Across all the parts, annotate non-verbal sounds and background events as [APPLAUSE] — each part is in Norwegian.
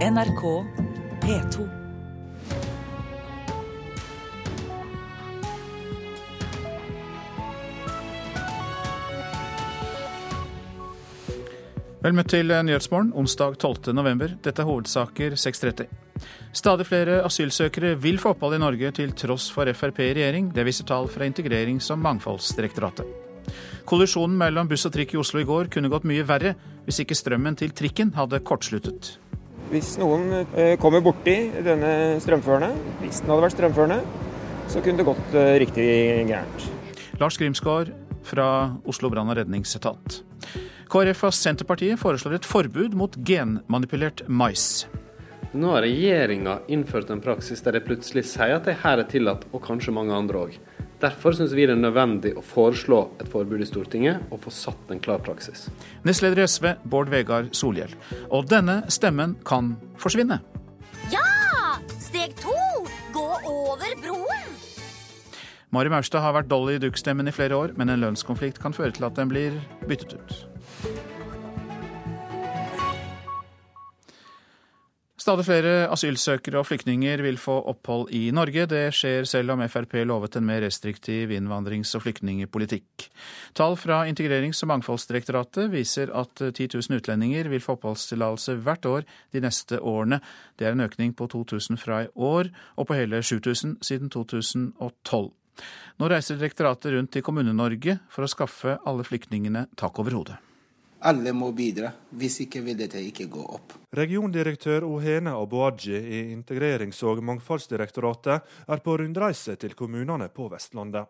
NRK P2. Vel møtt til Nyhetsmorgen onsdag 12. november. Dette er hovedsaker 6.30. Stadig flere asylsøkere vil få opphold i Norge til tross for Frp i regjering. Det viser tall fra Integrerings- og mangfoldsdirektoratet. Kollisjonen mellom buss og trikk i Oslo i går kunne gått mye verre hvis ikke strømmen til trikken hadde kortsluttet. Hvis noen eh, kommer borti denne strømførende, hvis den hadde vært strømførende, så kunne det gått eh, riktig gærent. Lars Grimsgaard fra Oslo brann- og redningsetat. KrF og Senterpartiet foreslår et forbud mot genmanipulert mais. Nå har regjeringa innført en praksis der de plutselig sier at det her er tillatt, og kanskje mange andre òg. Derfor syns vi det er nødvendig å foreslå et forbud i Stortinget og få satt en klar praksis. Nestleder i SV, Bård Vegar Solhjell. Og denne stemmen kan forsvinne. Ja! Steg to! Gå over broen! Mari Maurstad har vært Dolly Duck-stemmen i flere år, men en lønnskonflikt kan føre til at den blir byttet ut. Stadig flere asylsøkere og flyktninger vil få opphold i Norge. Det skjer selv om Frp lovet en mer restriktiv innvandrings- og flyktningpolitikk. Tall fra Integrerings- og mangfoldsdirektoratet viser at 10 000 utlendinger vil få oppholdstillatelse hvert år de neste årene. Det er en økning på 2000 fra i år, og på hele 7000 siden 2012. Nå reiser direktoratet rundt i Kommune-Norge for å skaffe alle flyktningene tak over hodet. Alle må bidra, hvis ikke vil dette ikke gå opp. Regiondirektør Ohene Aboaji i Integrerings- og mangfoldsdirektoratet er på rundreise til kommunene på Vestlandet.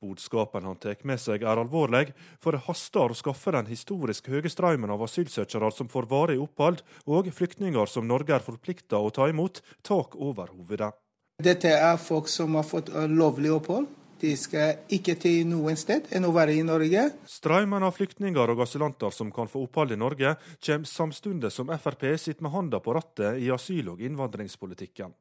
Budskapen han tar med seg er alvorlig, for det haster å skaffe den historisk høye strømmen av asylsøkere som får varig opphold, og flyktninger som Norge er forplikta å ta imot, tak over hovedet. Dette er folk som har fått lovlig opphold. De skal ikke til noen sted enn å være i Norge. Strømmen av flyktninger og asylanter som kan få opphold i Norge, kommer samtidig som Frp sitter med handa på rattet i asyl- og innvandringspolitikken.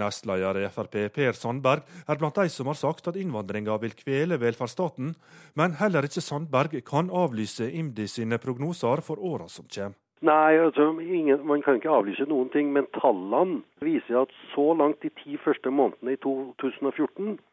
Nestleder i Frp, Per Sandberg, er blant de som har sagt at innvandringa vil kvele velferdsstaten, men heller ikke Sandberg kan avlyse IMDi sine prognoser for åra som kommer. Nei, altså, ingen, man kan ikke avlyse noen ting, men tallene viser at så langt de ti første månedene i 2014 Eh,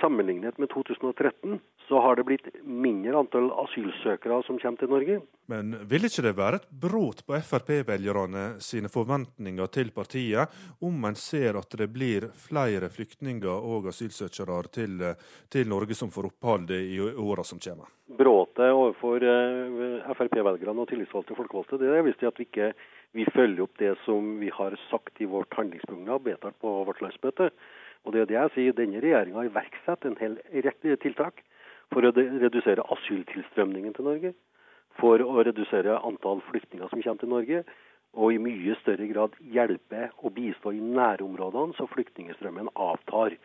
sammenlignet med 2013 så har det blitt mindre antall asylsøkere som kommer til Norge. Men vil ikke det være et brudd på Frp-velgerne sine forventninger til partiet, om en ser at det blir flere flyktninger og asylsøkere til, til Norge som får opphold i åra som kommer? Bråtet overfor eh, Frp-velgerne og tillitsvalgte folkevalgte det er visst at vi ikke vi følger opp det som vi har sagt i vårt handlingsprogram vedtatt på vårt landsmøte. Og det er det jeg sier, Denne regjeringa har iverksatt en hel rekke tiltak for å redusere asyltilstrømningen til Norge. For å redusere antall flyktninger som kommer til Norge. Og i mye større grad hjelpe og bistå i nærområdene, så flyktningstrømmen avtar.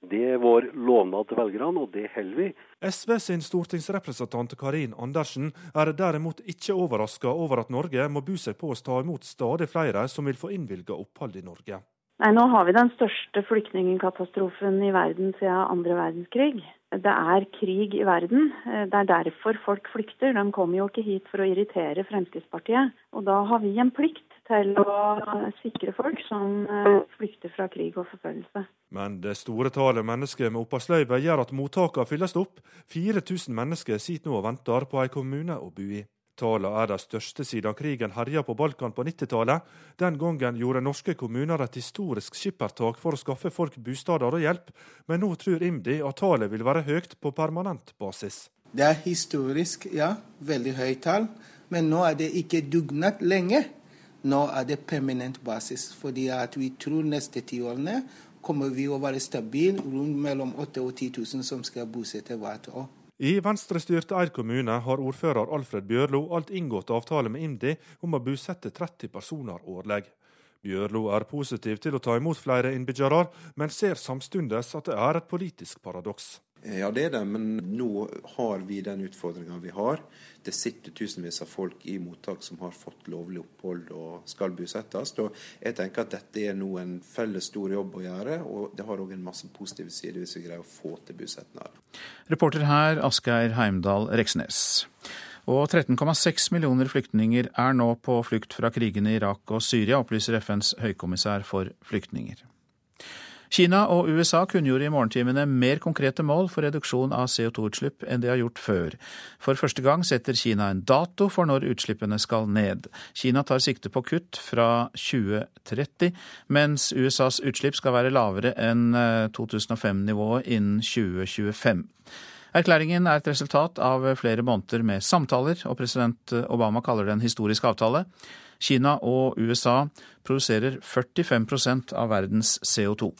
Det er vår lovnad til velgerne, og det holder vi. SV sin stortingsrepresentant Karin Andersen er derimot ikke overraska over at Norge må bu seg på å ta imot stadig flere som vil få innvilga opphold i Norge. Nei, Nå har vi den største flyktningkatastrofen i verden siden andre verdenskrig. Det er krig i verden. Det er derfor folk flykter. De kommer jo ikke hit for å irritere Fremskrittspartiet. Og da har vi en plikt til å sikre folk som eh, flykter fra krig og forfølgelse. Men det store tallet mennesker med oppholdsløyve gjør at mottakene fylles opp. 4000 mennesker sitter nå og venter på en kommune å bo i. Tallene er de største siden krigen herja på Balkan på 90-tallet. Den gangen gjorde norske kommuner et historisk skippertak for å skaffe folk bostader og hjelp, men nå tror IMDi at tallet vil være høyt på permanent basis. Det er historisk, ja. Veldig høyt tall. Men nå er det ikke dugnad lenge. Nå er det permanent basis. fordi vi tror neste ti årene kommer vi å være stabile rundt mellom 8000 og 10 000 som skal bosette hvert år. I venstrestyrte Eid kommune har ordfører Alfred Bjørlo alt inngått avtale med IMDi om å bosette 30 personer årlig. Bjørlo er positiv til å ta imot flere innbyggere, men ser samtidig at det er et politisk paradoks. Ja, det er det, men nå har vi den utfordringa vi har. Det sitter tusenvis av folk i mottak som har fått lovlig opphold og skal bosettes. Og jeg tenker at dette er nå en felles stor jobb å gjøre, og det har òg en masse positive sider hvis vi greier å få til bosetting Reporter her Asgeir Heimdal Reksnes. Og 13,6 millioner flyktninger er nå på flukt fra krigene i Irak og Syria, opplyser FNs høykommissær for flyktninger. Kina og USA kunngjorde i morgentimene mer konkrete mål for reduksjon av CO2-utslipp enn de har gjort før. For første gang setter Kina en dato for når utslippene skal ned. Kina tar sikte på kutt fra 2030, mens USAs utslipp skal være lavere enn 2005-nivået eh, innen 2025. Erklæringen er et resultat av flere måneder med samtaler, og president Obama kaller det en historisk avtale. Kina og USA produserer 45% av verdens CO2.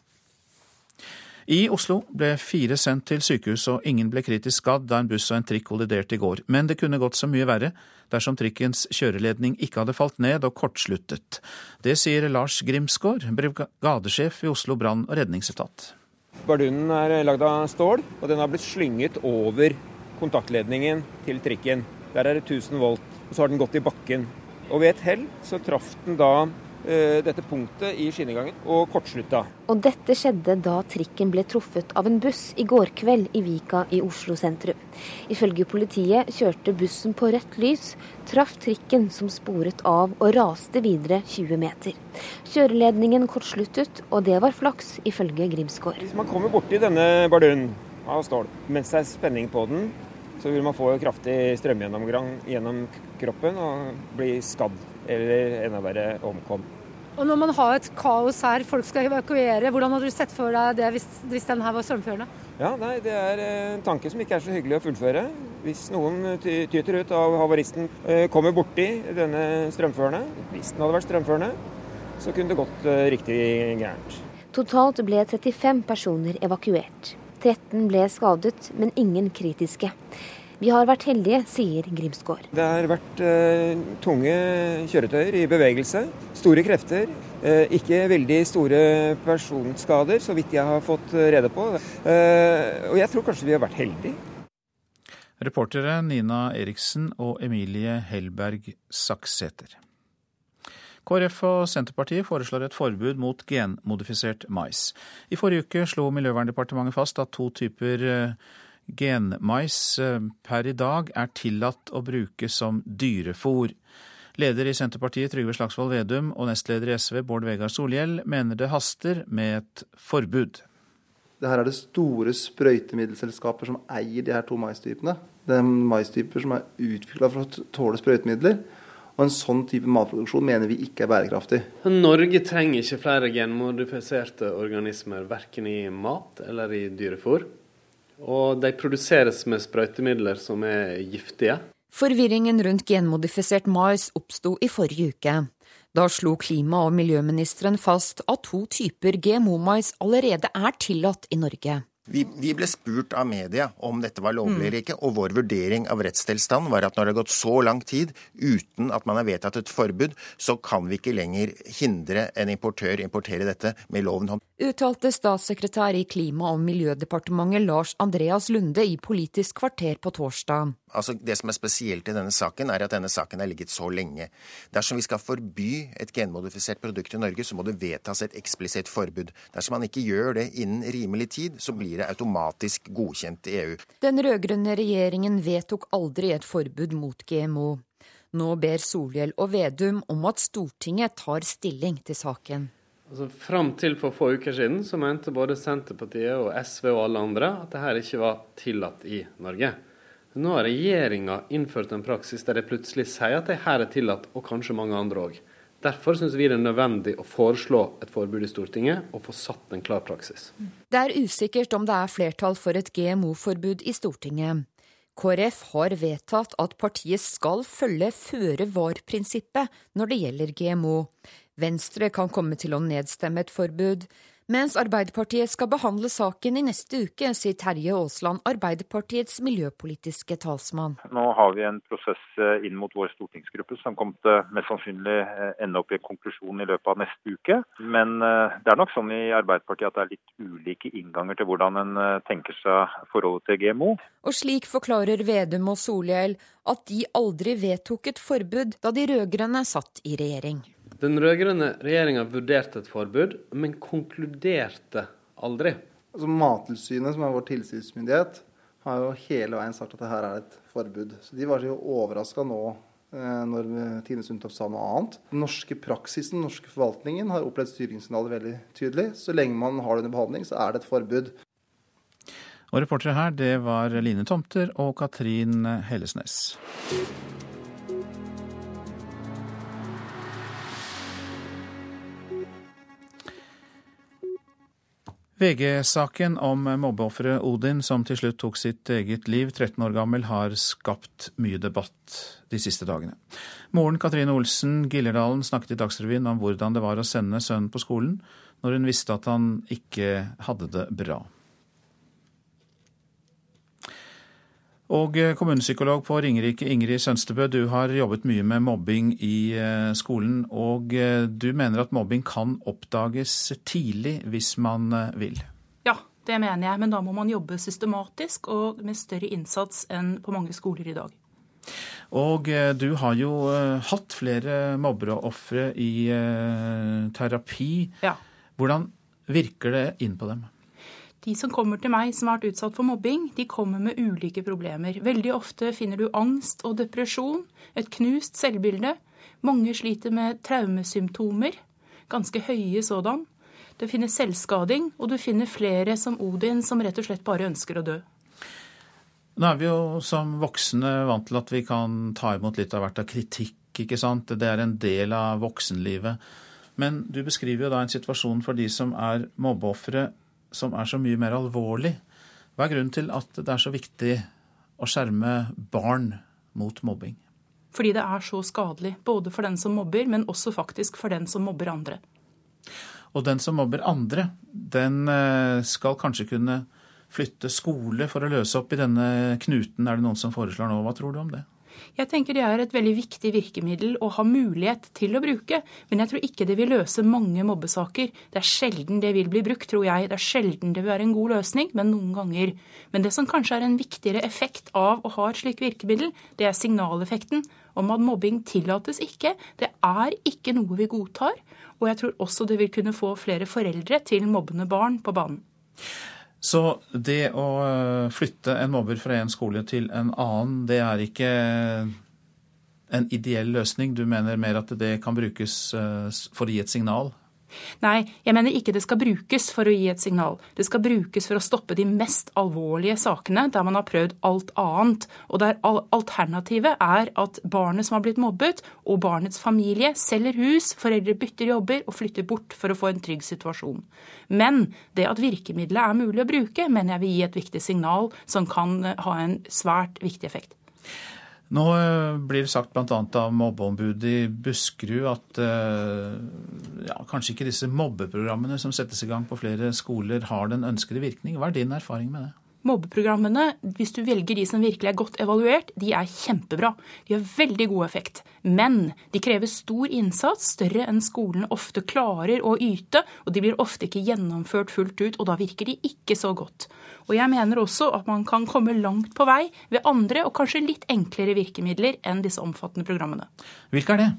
I Oslo ble fire sendt til sykehus, og ingen ble kritisk skadd da en buss og en trikk kolliderte i går. Men det kunne gått så mye verre dersom trikkens kjøreledning ikke hadde falt ned og kortsluttet. Det sier Lars Grimsgaard, brigadesjef i Oslo brann- og redningsetat. Bardunen er lagd av stål, og den har blitt slynget over kontaktledningen til trikken. Der er det 1000 volt, og så har den gått i bakken. Og ved et hell så traff den da dette punktet i skinnegangen og kortslutta. Og dette skjedde da trikken ble truffet av en buss i går kveld i Vika i Oslo sentrum. Ifølge politiet kjørte bussen på rødt lys, traff trikken som sporet av og raste videre 20 meter. Kjøreledningen kortsluttet, og det var flaks, ifølge Grimsgård. Hvis man kommer borti denne bardunen av stål mens det er spenning på den, så vil man få kraftig strømgjennomgang gjennom kroppen og bli skadd eller enda verre omkom. Og når man har et kaos her, folk skal evakuere, hvordan hadde du sett for deg det hvis, hvis den her var strømførende? Ja, nei, Det er en tanke som ikke er så hyggelig å fullføre. Hvis noen tyter ut av havaristen eh, kommer borti denne strømførende, hvis den hadde vært strømførende, så kunne det gått eh, riktig gærent. Totalt ble 35 personer evakuert. 13 ble skadet, men ingen kritiske. Vi har vært heldige, sier Grimsgaard. Det har vært eh, tunge kjøretøyer i bevegelse. Store krefter. Eh, ikke veldig store personskader, så vidt jeg har fått rede på. Eh, og jeg tror kanskje vi har vært heldige. Reportere Nina Eriksen og Emilie Hellberg Saksæter. KrF og Senterpartiet foreslår et forbud mot genmodifisert mais. I forrige uke slo Miljøverndepartementet fast at to typer eh, genmais eh, per i dag er tillatt å bruke som dyrefôr. Leder i Senterpartiet Trygve Slagsvold Vedum og nestleder i SV Bård Vegar Solhjell mener det haster med et forbud. Det her er det store sprøytemiddelselskaper som eier de her to maistypene. Det er maistyper som er utvikla for å tåle sprøytemidler. Og en sånn type matproduksjon mener vi ikke er bærekraftig. Norge trenger ikke flere genmodifiserte organismer, verken i mat eller i dyrefôr. Og de produseres med sprøytemidler som er giftige. Forvirringen rundt genmodifisert mais oppsto i forrige uke. Da slo klima- og miljøministeren fast at to typer GMO-mais allerede er tillatt i Norge. Vi, vi, ble spurt av media om dette var lovlig eller ikke, og vår vurdering av rettstilstanden var at når det har gått så lang tid uten at man har vedtatt et forbud, så kan vi ikke lenger hindre en importør importere dette med loven hånd. Uttalte statssekretær i Klima- og miljødepartementet Lars Andreas Lunde i Politisk kvarter på torsdag. Altså, det som er spesielt i denne saken, er at denne saken har ligget så lenge. Dersom vi skal forby et genmodifisert produkt i Norge, så må det vedtas et eksplisitt forbud. Dersom man ikke gjør det innen rimelig tid, så blir det automatisk godkjent i EU. Den rød-grønne regjeringen vedtok aldri et forbud mot GMO. Nå ber Solhjell og Vedum om at Stortinget tar stilling til saken. Altså, Fram til for få uker siden så mente både Senterpartiet og SV og alle andre at dette ikke var tillatt i Norge. Nå har regjeringa innført en praksis der de plutselig sier at dette er tillatt, og kanskje mange andre òg. Derfor syns vi det er nødvendig å foreslå et forbud i Stortinget og få satt en klar praksis. Det er usikkert om det er flertall for et GMO-forbud i Stortinget. KrF har vedtatt at partiet skal følge føre-var-prinsippet når det gjelder GMO. Venstre kan komme til å nedstemme et forbud, mens Arbeiderpartiet skal behandle saken i neste uke, sier Terje Aasland, Arbeiderpartiets miljøpolitiske talsmann. Nå har vi en prosess eh, inn mot vår stortingsgruppe som kommer til mest sannsynlig eh, ende opp i en konklusjon i løpet av neste uke. Men eh, det er nok sånn i Arbeiderpartiet at det er litt ulike innganger til hvordan en tenker seg forholdet til GMO. Og slik forklarer Vedum og Solhjell at de aldri vedtok et forbud da de rød-grønne satt i regjering. Den rød-grønne regjeringa vurderte et forbud, men konkluderte aldri. Altså Mattilsynet, som er vår tilsynsmyndighet, har jo hele veien sagt at det her er et forbud. Så de var jo overraska nå eh, når Tine Sundtoft sa noe annet. Den norske praksisen, den norske forvaltningen, har opplevd styringssignalet veldig tydelig. Så lenge man har det under behandling, så er det et forbud. Og reportere her, det var Line Tomter og Katrin Hellesnes. VG-saken om mobbeofferet Odin som til slutt tok sitt eget liv 13 år gammel, har skapt mye debatt de siste dagene. Moren Katrine Olsen Gillerdalen snakket i Dagsrevyen om hvordan det var å sende sønnen på skolen når hun visste at han ikke hadde det bra. Og eh, kommunepsykolog på Ringerike, Ingrid Sønstebø, du har jobbet mye med mobbing i eh, skolen. Og eh, du mener at mobbing kan oppdages tidlig hvis man vil? Ja, det mener jeg. Men da må man jobbe systematisk og med større innsats enn på mange skoler i dag. Og du har jo hatt flere mobbere og ofre i terapi. Ja. Hvordan virker det inn på dem? De som kommer til meg som har vært utsatt for mobbing, de kommer med ulike problemer. Veldig ofte finner du angst og depresjon, et knust selvbilde. Mange sliter med traumesymptomer, ganske høye sådan. Det finnes selvskading, og du finner flere som Odin som rett og slett bare ønsker å dø. Nå er vi jo som voksne vant til at vi kan ta imot litt av hvert av kritikk, ikke sant. Det er en del av voksenlivet. Men du beskriver jo da en situasjon for de som er mobbeofre som er så mye mer alvorlig. Hva er grunnen til at det er så viktig å skjerme barn mot mobbing? Fordi det er så skadelig, både for den som mobber, men også faktisk for den som mobber andre. Og den som mobber andre, den eh, skal kanskje kunne flytte skole for å løse opp i denne knuten, er det noen som foreslår nå. Hva tror du om det? Jeg tenker det er et veldig viktig virkemiddel å ha mulighet til å bruke, men jeg tror ikke det vil løse mange mobbesaker. Det er sjelden det vil bli brukt, tror jeg. Det er sjelden det vil være en god løsning, men noen ganger. Men det som kanskje er en viktigere effekt av å ha et slikt virkemiddel, det er signaleffekten om at mobbing tillates ikke. Det er ikke noe vi godtar. Og jeg tror også det vil kunne få flere foreldre til mobbende barn på banen. Så det å eh, flytte en mobber fra en skole til en annen, det er ikke en ideell løsning? Du mener mer at det kan brukes eh, for å gi et signal? Nei, jeg mener ikke det skal brukes for å gi et signal. Det skal brukes for å stoppe de mest alvorlige sakene der man har prøvd alt annet. Og der alternativet er at barnet som har blitt mobbet, og barnets familie selger hus, foreldre bytter jobber og flytter bort for å få en trygg situasjon. Men det at virkemidlet er mulig å bruke, mener jeg vil gi et viktig signal som kan ha en svært viktig effekt. Nå eh, blir det sagt bl.a. av mobbeombudet i Buskerud at eh, ja, kanskje ikke disse mobbeprogrammene som settes i gang på flere skoler, har den ønskede virkning. Hva er din erfaring med det? Mobbeprogrammene, hvis du velger de som virkelig er godt evaluert, de er kjempebra. De har veldig god effekt. Men de krever stor innsats, større enn skolen ofte klarer å yte. Og de blir ofte ikke gjennomført fullt ut, og da virker de ikke så godt. Og jeg mener også at man kan komme langt på vei ved andre og kanskje litt enklere virkemidler enn disse omfattende programmene. Hvilke er det?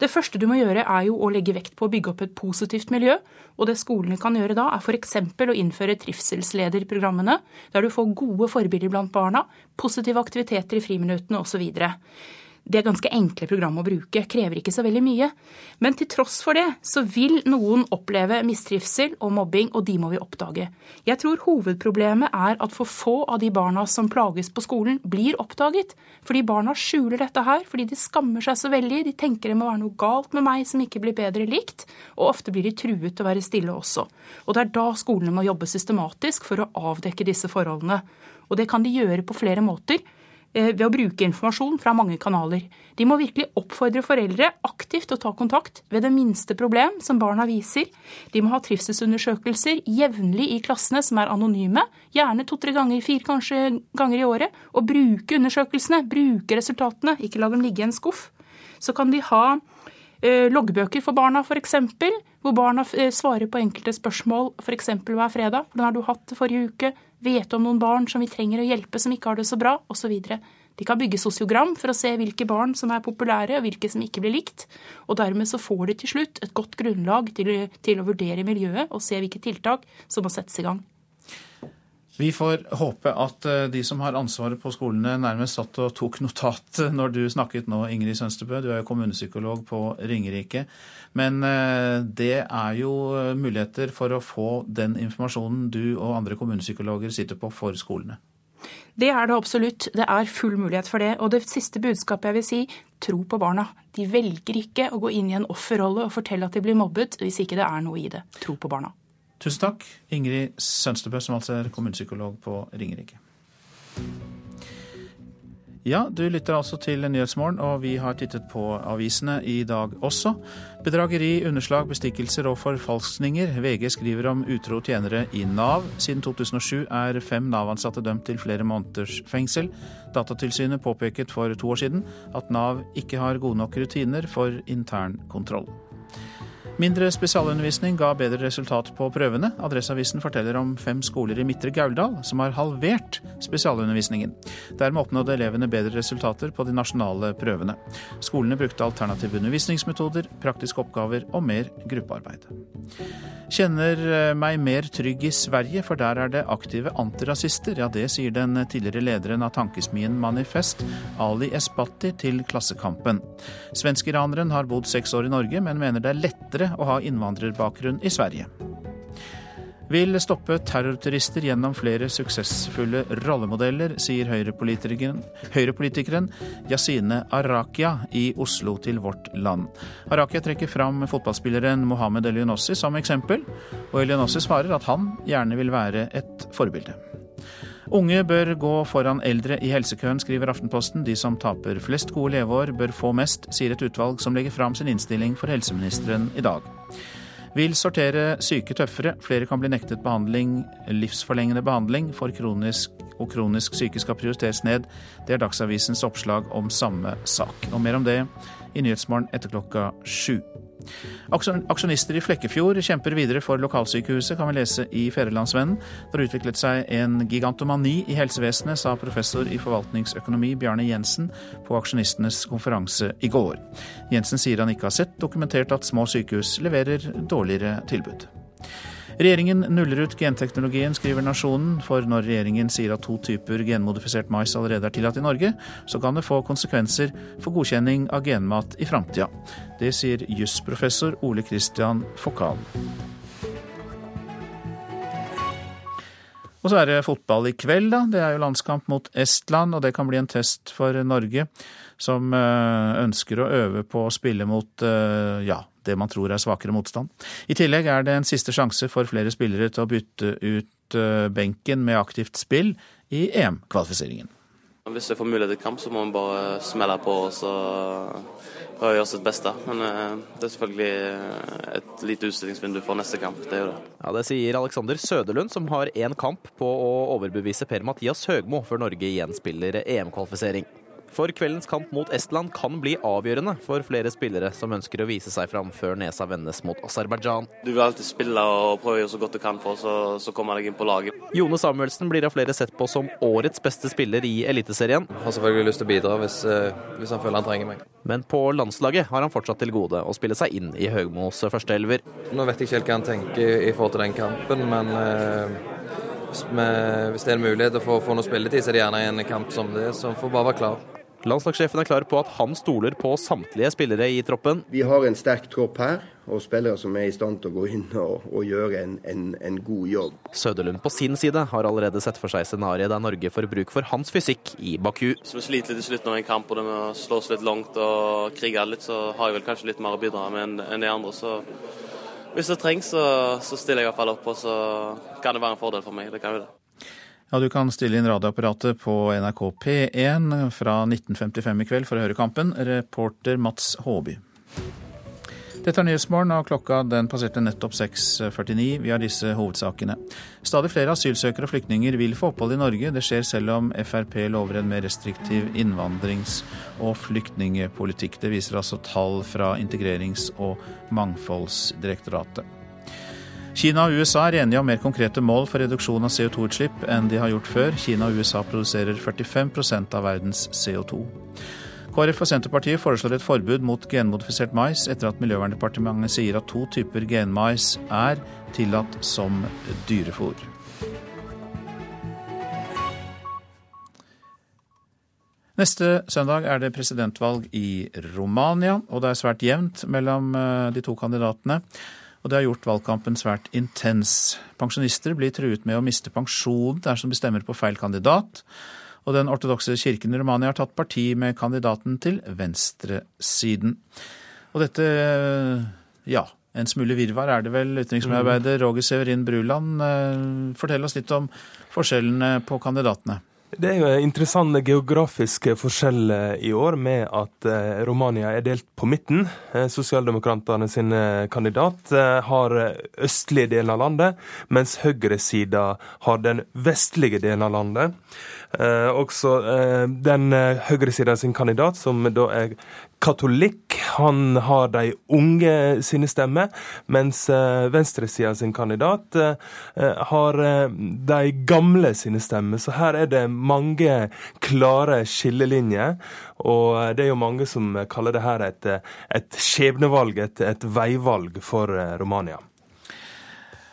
Det første du må gjøre, er jo å legge vekt på å bygge opp et positivt miljø. Og det skolene kan gjøre da, er f.eks. å innføre trivselslederprogrammene, der du får gode forbilder blant barna, positive aktiviteter i friminuttene osv. Det er ganske enkle program å bruke, krever ikke så veldig mye. Men til tross for det, så vil noen oppleve mistrivsel og mobbing, og de må vi oppdage. Jeg tror hovedproblemet er at for få av de barna som plages på skolen, blir oppdaget. Fordi barna skjuler dette her, fordi de skammer seg så veldig. De tenker det må være noe galt med meg som ikke blir bedre likt. Og ofte blir de truet til å være stille også. Og det er da skolene må jobbe systematisk for å avdekke disse forholdene. Og det kan de gjøre på flere måter. Eh, ved å bruke informasjon fra mange kanaler. De må virkelig oppfordre foreldre aktivt å ta kontakt ved det minste problem som barna viser. De må ha trivselsundersøkelser jevnlig i klassene som er anonyme, gjerne to-tre ganger, fire kanskje ganger i året, og bruke undersøkelsene, bruke resultatene, ikke la dem ligge i en skuff. Så kan de ha eh, loggbøker for barna, f.eks., hvor barna eh, svarer på enkelte spørsmål f.eks. hver fredag. Hvordan har du hatt det forrige uke? vite om noen barn som vi trenger å hjelpe som ikke har det så bra, osv. De kan bygge sosiogram for å se hvilke barn som er populære og hvilke som ikke blir likt. Og dermed så får de til slutt et godt grunnlag til, til å vurdere miljøet og se hvilke tiltak som må settes i gang. Vi får håpe at eh, de som har ansvaret på skolene, nærmest satt og tok notat [LAUGHS] når du snakket nå, Ingrid Sønstebø. Du er jo kommunepsykolog på Ringerike. Men eh, det er jo eh, muligheter for å få den informasjonen du og andre kommunepsykologer sitter på for skolene. Det er det absolutt. Det er full mulighet for det. Og det siste budskapet jeg vil si, tro på barna. De velger ikke å gå inn i en offerrolle og fortelle at de blir mobbet, hvis ikke det er noe i det. Tro på barna. Tusen takk, Ingrid Sønstebø, som altså er kommunepsykolog på Ringerike. Ja, du lytter altså til Nyhetsmorgen, og vi har tittet på avisene i dag også. Bedrageri, underslag, bestikkelser og forfalskninger. VG skriver om utro tjenere i Nav. Siden 2007 er fem Nav-ansatte dømt til flere måneders fengsel. Datatilsynet påpeket for to år siden at Nav ikke har gode nok rutiner for intern kontroll. Mindre spesialundervisning ga bedre resultat på prøvene. Adresseavisen forteller om fem skoler i Midtre Gauldal som har halvert spesialundervisningen. Dermed oppnådde elevene bedre resultater på de nasjonale prøvene. Skolene brukte alternative undervisningsmetoder, praktiske oppgaver og mer gruppearbeid. Kjenner eh, meg mer trygg i Sverige, for der er det aktive antirasister. Ja, det sier den tidligere lederen av tankesmien Manifest, Ali Esbati, til Klassekampen. Svensk-iraneren har bodd seks år i Norge, men mener det er lettere å ha innvandrerbakgrunn i Sverige. Vil stoppe terrorturister gjennom flere suksessfulle rollemodeller, sier høyrepolitikeren, høyrepolitikeren Yasine Arakia i Oslo til Vårt Land. Arakia trekker fram fotballspilleren Mohammed Elionossi som eksempel, og Elionossi svarer at han gjerne vil være et forbilde. Unge bør gå foran eldre i helsekøen, skriver Aftenposten. De som taper flest gode leveår, bør få mest, sier et utvalg som legger fram sin innstilling for helseministeren i dag. Vil sortere syke tøffere. Flere kan bli nektet behandling, livsforlengende behandling for kronisk og kronisk syke skal prioriteres ned. Det er Dagsavisens oppslag om samme sak. Og mer om det i Nyhetsmorgen etter klokka sju. Aksjonister i Flekkefjord kjemper videre for lokalsykehuset, kan vi lese i Fædrelandsvennen. Det har utviklet seg en gigantomani i helsevesenet, sa professor i forvaltningsøkonomi Bjarne Jensen på aksjonistenes konferanse i går. Jensen sier han ikke har sett dokumentert at små sykehus leverer dårligere tilbud. Regjeringen nuller ut genteknologien, skriver Nasjonen, for når regjeringen sier at to typer genmodifisert mais allerede er tillatt i Norge, så kan det få konsekvenser for godkjenning av genmat i framtida. Det sier jusprofessor Ole Christian Fokal. Og så er det fotball i kveld, da. Det er jo landskamp mot Estland, og det kan bli en test for Norge, som eh, ønsker å øve på å spille mot eh, ja, det man tror er svakere motstand. I tillegg er det en siste sjanse for flere spillere til å bytte ut eh, benken med aktivt spill i EM-kvalifiseringen. Hvis vi får mulighet til kamp, så må vi bare smelle på oss og prøve å gjøre sitt beste. Men eh, det er selvfølgelig et lite utstillingsvindu for neste kamp. Det er jo det. Ja, Det sier Alexander Søderlund, som har én kamp på å overbevise Per-Mathias Høgmo før Norge igjen spiller EM-kvalifisering. For kveldens kamp mot Estland kan bli avgjørende for flere spillere som ønsker å vise seg fram før nesa vendes mot Aserbajdsjan. Du vil alltid spille og prøve å gjøre så godt du kan for, så, så kommer deg inn på laget. Jone Samuelsen blir av flere sett på som årets beste spiller i Eliteserien. Har selvfølgelig lyst til å bidra hvis, eh, hvis han føler han trenger meg. Men på landslaget har han fortsatt til gode å spille seg inn i Høgmos førsteelver. Nå vet jeg ikke helt hva han tenker i forhold til den kampen, men eh, hvis det er en mulighet å få, få noe spilletid, så er det gjerne en kamp som det, så får bare være klar. Landslagssjefen er klar på at han stoler på samtlige spillere i troppen. Vi har en sterk tropp her, og spillere som er i stand til å gå inn og, og gjøre en, en, en, god jobb. Søderlund på sin side har allerede sett for seg scenarioet der Norge får bruk for hans fysikk i Baku. Hvis vi sliter litt i slutten av en kamp og det med å slå oss litt langt og krige litt, så har jeg vel kanskje litt mer å bidra med enn de andre. så hvis det trengs, så, så stiller jeg iallfall opp, og så kan det være en fordel for meg. Det kan jo det. Ja, Du kan stille inn radioapparatet på NRK P1 fra 1955 i kveld for å høre kampen. Reporter Mats Håby. Dette er Nyhetsmorgen, og klokka den passerte nettopp 6.49. Vi har disse hovedsakene. Stadig flere asylsøkere og flyktninger vil få opphold i Norge. Det skjer selv om Frp lover en mer restriktiv innvandrings- og flyktningepolitikk. Det viser altså tall fra Integrerings- og mangfoldsdirektoratet. Kina og USA er enige om mer konkrete mål for reduksjon av CO2-utslipp enn de har gjort før. Kina og USA produserer 45 av verdens CO2. KrF og Senterpartiet foreslår et forbud mot genmodifisert mais, etter at Miljøverndepartementet sier at to typer genmais er tillatt som dyrefòr. Neste søndag er det presidentvalg i Romania, og det er svært jevnt mellom eh, de to kandidatene. Og det har gjort valgkampen svært intens. Pensjonister blir truet med å miste pensjon dersom de stemmer på feil kandidat. Og den ortodokse kirken i Romania har tatt parti med kandidaten til venstresiden. Og dette, ja, en smule virvar er det vel, utenriksmedarbeider Roger Severin Bruland. Eh, fortell oss litt om forskjellene på kandidatene. Det er jo interessante geografiske forskjeller forskjell eh, i år, med at eh, Romania er delt på midten. Eh, sosialdemokratene sin kandidat har østlige delen av landet, mens høyresida har den vestlige delen av landet. Eh, også eh, den høyresida sin kandidat, som da er katolikk. Han har de unge sine stemmer, mens venstresida sin kandidat har de gamle sine stemmer. Så her er det mange klare skillelinjer. Og det er jo mange som kaller det her et, et skjebnevalg, et, et veivalg for Romania.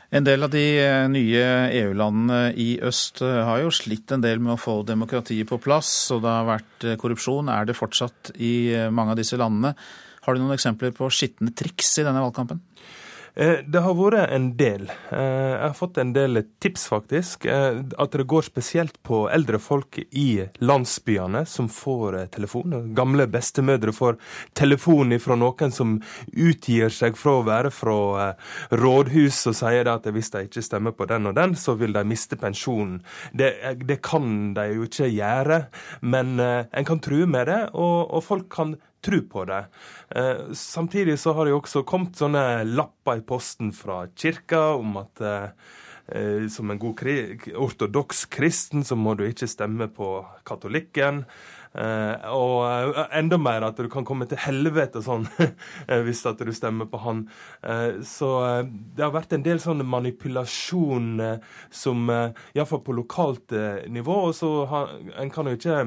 En del av de eh, nye EU-landene i øst eh, har jo slitt en del med å få demokratiet på plass, og det har vært eh, korrupsjon. Er det fortsatt i mange av disse landene? Har du noen eksempler på skitne triks i denne valgkampen? Eh, det har vært en del. Eh, jeg har fått en del tips, faktisk. Eh, at det går spesielt på eldre folk i landsbyene som får telefon. Gamle bestemødre får telefon fra noen som utgir seg fra å være fra rådhus og sier at hvis de ikke stemmer på den og den, så vil de miste pensjonen. Det, det kan de jo ikke gjøre, men en kan true med det, og, og folk kan tro på det. Eh, samtidig så har det jo også kommet sånne lapper i posten fra kirka om at eh, eh som en god ortodoks kristen så må du ikke stemme på katolikken. Uh, og uh, enda mer at du kan komme til helvete sånn [LAUGHS] hvis at du stemmer på han. Uh, så det har vært en del sånn manipulasjon som uh, iallfall på lokalt nivå. Og så har, en kan jo ikke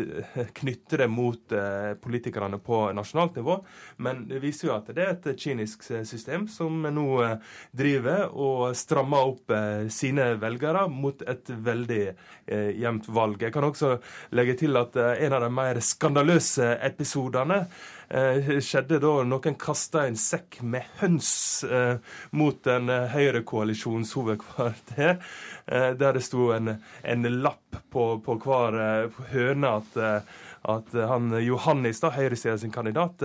[LAUGHS] knytte det mot politikerne på nasjonalt nivå, men det viser jo at det er et kynisk system som nå driver og strammer opp sine velgere mot et veldig jevnt valg. Jeg kan også legge til at en en av de mer skandaløse episodene eh, skjedde da noen kasta en sekk med høns eh, mot en eh, høyrekoalisjons hovedkvarter, eh, der det sto en, en lapp på, på hver eh, høne at eh, at han Johannis, da, høyresida sin kandidat,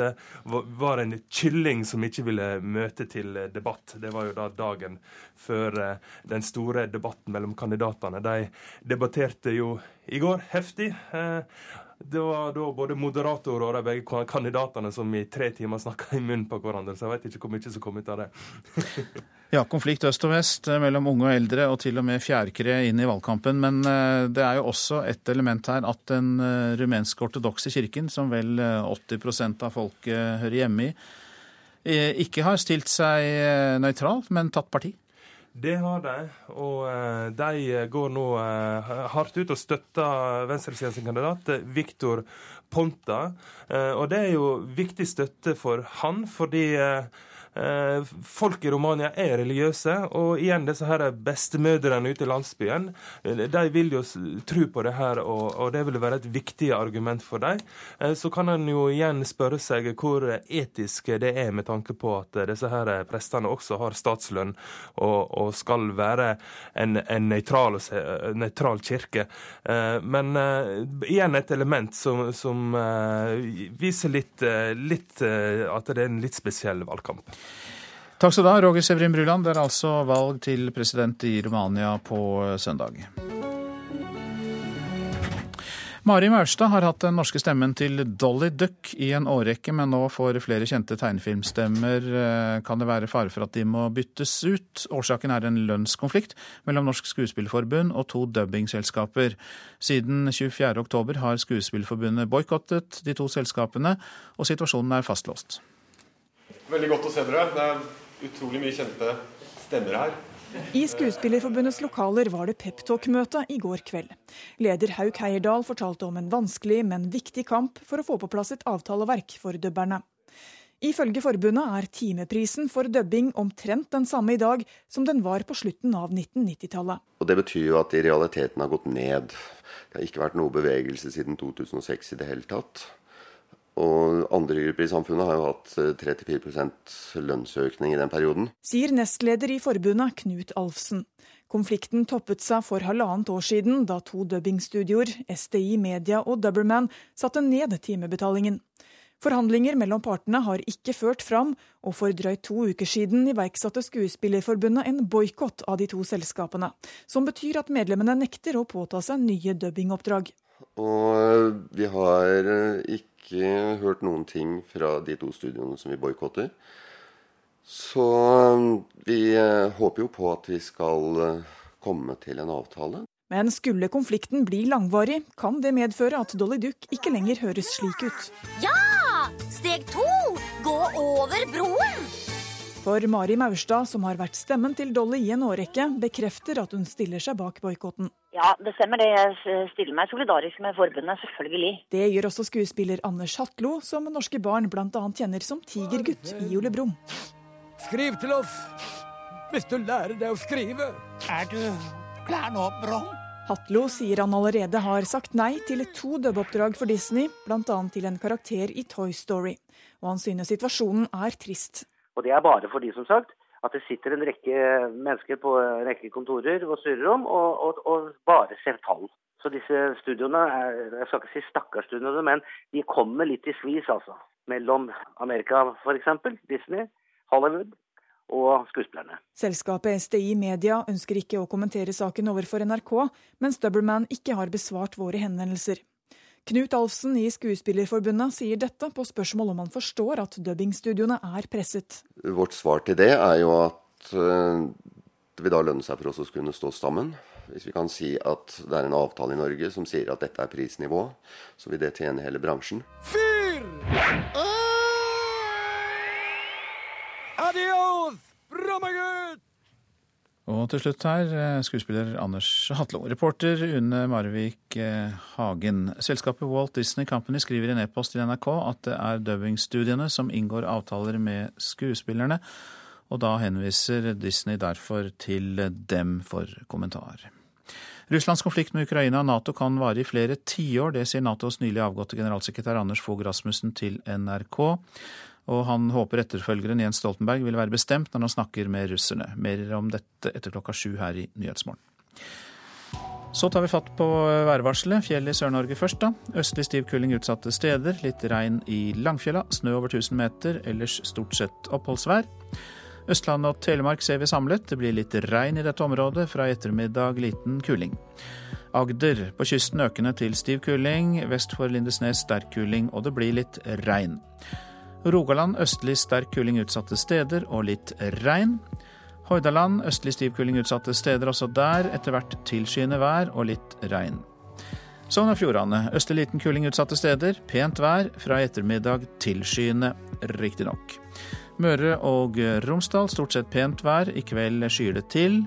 var en kylling som ikke ville møte til debatt. Det var jo da dagen før den store debatten mellom kandidatene. De debatterte jo i går heftig. Det var da både moderator og de begge kandidatene som i tre timer snakka i munnen på hverandre, så jeg vet ikke hvor mye som kom ut av det. [LAUGHS] ja, konflikt øst og vest eh, mellom unge og eldre, og til og med fjærkre inn i valgkampen. Men eh, det er jo også et element her at den rumenske rumensk-ortodokse kirken, som vel 80% av folket hører hjemme i, ikke har stilt seg nøytralt, men tatt parti. Det har de, og uh, de går nå uh, hardt ut og støtter venstresidens kandidat, Viktor Ponta. Og det er jo viktig støtte for han, fordi Eh, folk i Romania er religiøse, og igjen disse her bestemødrene ute i landsbyen, eh, de vil jo tro på det her, og, det vil være et viktig argument for dem. Eh, så kan en jo igjen spørre seg hvor etisk det er, med tanke på at disse her prestene også har statslønn og, skal være en, en nøytral, kirke. Men igjen et element som, som viser litt, litt at det er en litt spesiell valgkamp. Takk skal du ha, Roger Sevrin Bruland. Det er altså valg til president i Romania på søndag. Mari Maurstad har hatt den norske stemmen til Dolly Duck i en årrekke, men nå får flere kjente tegnefilmstemmer. Eh, kan det være fare for at de må byttes ut? Årsaken er en lønnskonflikt mellom Norsk Skuespillerforbund og to dubbingselskaper. Siden 24.10 har Skuespillerforbundet boikottet de to selskapene, og situasjonen er fastlåst. Veldig godt å se dere. Det er utrolig mye kjente stemmer her. I Skuespillerforbundets lokaler var det peptalk-møte i går kveld. Leder Hauk Heierdal fortalte om en vanskelig, men viktig kamp for å få på plass et avtaleverk for dubberne. Ifølge forbundet er timeprisen for dubbing omtrent den samme i dag som den var på slutten av 1990-tallet. Det betyr jo at det i realiteten har gått ned. Det har ikke vært noe bevegelse siden 2006 i det hele tatt. Og andre grupper i samfunnet har jo hatt 34% lønnsøkning i den perioden. Sier nestleder i forbundet Knut Alfsen. Konflikten toppet seg for halvannet år siden, da to dubbingstudioer, SDI Media og Dubberman, satte ned timebetalingen. Forhandlinger mellom partene har ikke ført fram, og for drøyt to uker siden iverksatte Skuespillerforbundet en boikott av de to selskapene, som betyr at medlemmene nekter å påta seg nye dubbingoppdrag. Og vi har ikke hørt noen ting fra de to studioene som vi boikotter. Så vi håper jo på at vi skal komme til en avtale. Men skulle konflikten bli langvarig, kan det medføre at Dolly Duck ikke lenger høres slik ut. Ja! Steg to! Gå over broen! For Mari Maurstad, som har vært stemmen til Dolly i en årrekke, bekrefter at hun stiller seg bak boikotten. Ja, det stemmer det. Jeg stiller meg solidarisk med forbundet, selvfølgelig. Det gjør også skuespiller Anders Hatlo, som norske barn bl.a. kjenner som Tigergutt i Ole Brumm. Skriv til oss hvis du lærer deg å skrive. Er du klar nå, Brom? Hatlo sier han allerede har sagt nei til to dubbeoppdrag for Disney, bl.a. til en karakter i Toy Story. Og han synes situasjonen er trist. Og det er bare fordi, som sagt, at det sitter en rekke mennesker på en rekke kontorer og styrer om, og, og, og bare ser tall. Så disse studioene, er, jeg skal ikke si stakkarsstudioene, men de kommer litt i skvis, altså. Mellom Amerika f.eks., Disney, Hollywood og skuespillerne. Selskapet SDI Media ønsker ikke å kommentere saken overfor NRK, mens Doubleman ikke har besvart våre henvendelser. Knut Alfsen i Skuespillerforbundet sier dette på spørsmål om han forstår at dubbingstudioene er presset. Vårt svar til det er jo at det vil da lønne seg for oss å kunne stå sammen. Hvis vi kan si at det er en avtale i Norge som sier at dette er prisnivå, så vil det tjene hele bransjen. Fyr! Adios, Brommagutt! Og til slutt her, skuespiller Anders Hatlo. Reporter Une Marvik Hagen. Selskapet Walt Disney Company skriver i en e-post til NRK at det er dubbingstudiene som inngår avtaler med skuespillerne, og da henviser Disney derfor til dem for kommentar. Russlands konflikt med Ukraina og Nato kan vare i flere tiår. Det sier Natos nylig avgåtte generalsekretær Anders Fogh Rasmussen til NRK. Og han håper etterfølgeren Jens Stoltenberg vil være bestemt når han snakker med russerne. Mer om dette etter klokka sju her i Nyhetsmorgen. Så tar vi fatt på værvarselet. Fjell i Sør-Norge først, da. Østlig stiv kuling utsatte steder. Litt regn i Langfjella. Snø over 1000 meter. Ellers stort sett oppholdsvær. Østlandet og Telemark ser vi samlet. Det blir litt regn i dette området. Fra i ettermiddag liten kuling. Agder på kysten økende til stiv kuling. Vest for Lindesnes sterk kuling, og det blir litt regn. Rogaland østlig sterk kuling utsatte steder og litt regn. Hordaland østlig stiv kuling utsatte steder, også der etter hvert tilskyende vær og litt regn. Sogn og Fjordane østlig liten kuling utsatte steder, pent vær, fra i ettermiddag tilskyende, riktignok. Møre og Romsdal stort sett pent vær, i kveld skyer det til.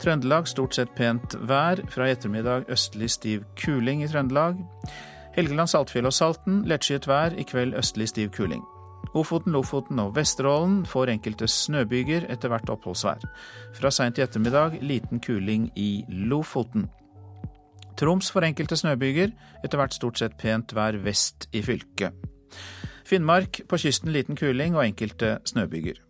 Trøndelag stort sett pent vær, fra i ettermiddag østlig stiv kuling i Trøndelag. Helgeland, Saltfjell og Salten lettskyet vær, i kveld østlig stiv kuling. Ofoten, Lofoten og Vesterålen får enkelte snøbyger, etter hvert oppholdsvær. Fra seint i ettermiddag liten kuling i Lofoten. Troms får enkelte snøbyger, etter hvert stort sett pent vær vest i fylket. Finnmark på kysten liten kuling og enkelte snøbyger.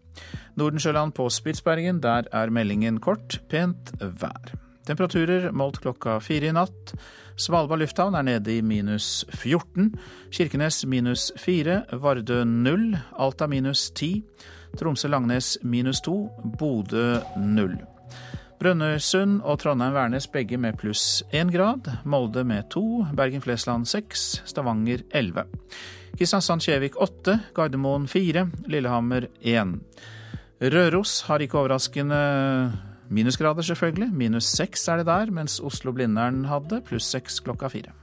Nordensjøland på Spitsbergen, der er meldingen kort, pent vær. Temperaturer målt klokka fire i natt. Svalbard lufthavn er nede i minus 14. Kirkenes minus 4. Vardø 0. Alta minus 10. Tromsø-Langnes minus 2. Bodø 0. Brønnøysund og Trondheim-Værnes begge med pluss 1 grad. Molde med 2. Bergen-Flesland 6. Stavanger 11. Kristiansand-Kjevik 8. Gardermoen 4. Lillehammer 1. Røros har ikke overraskende Minusgrader, selvfølgelig. Minus seks er det der, mens Oslo-Blindern hadde pluss seks klokka fire.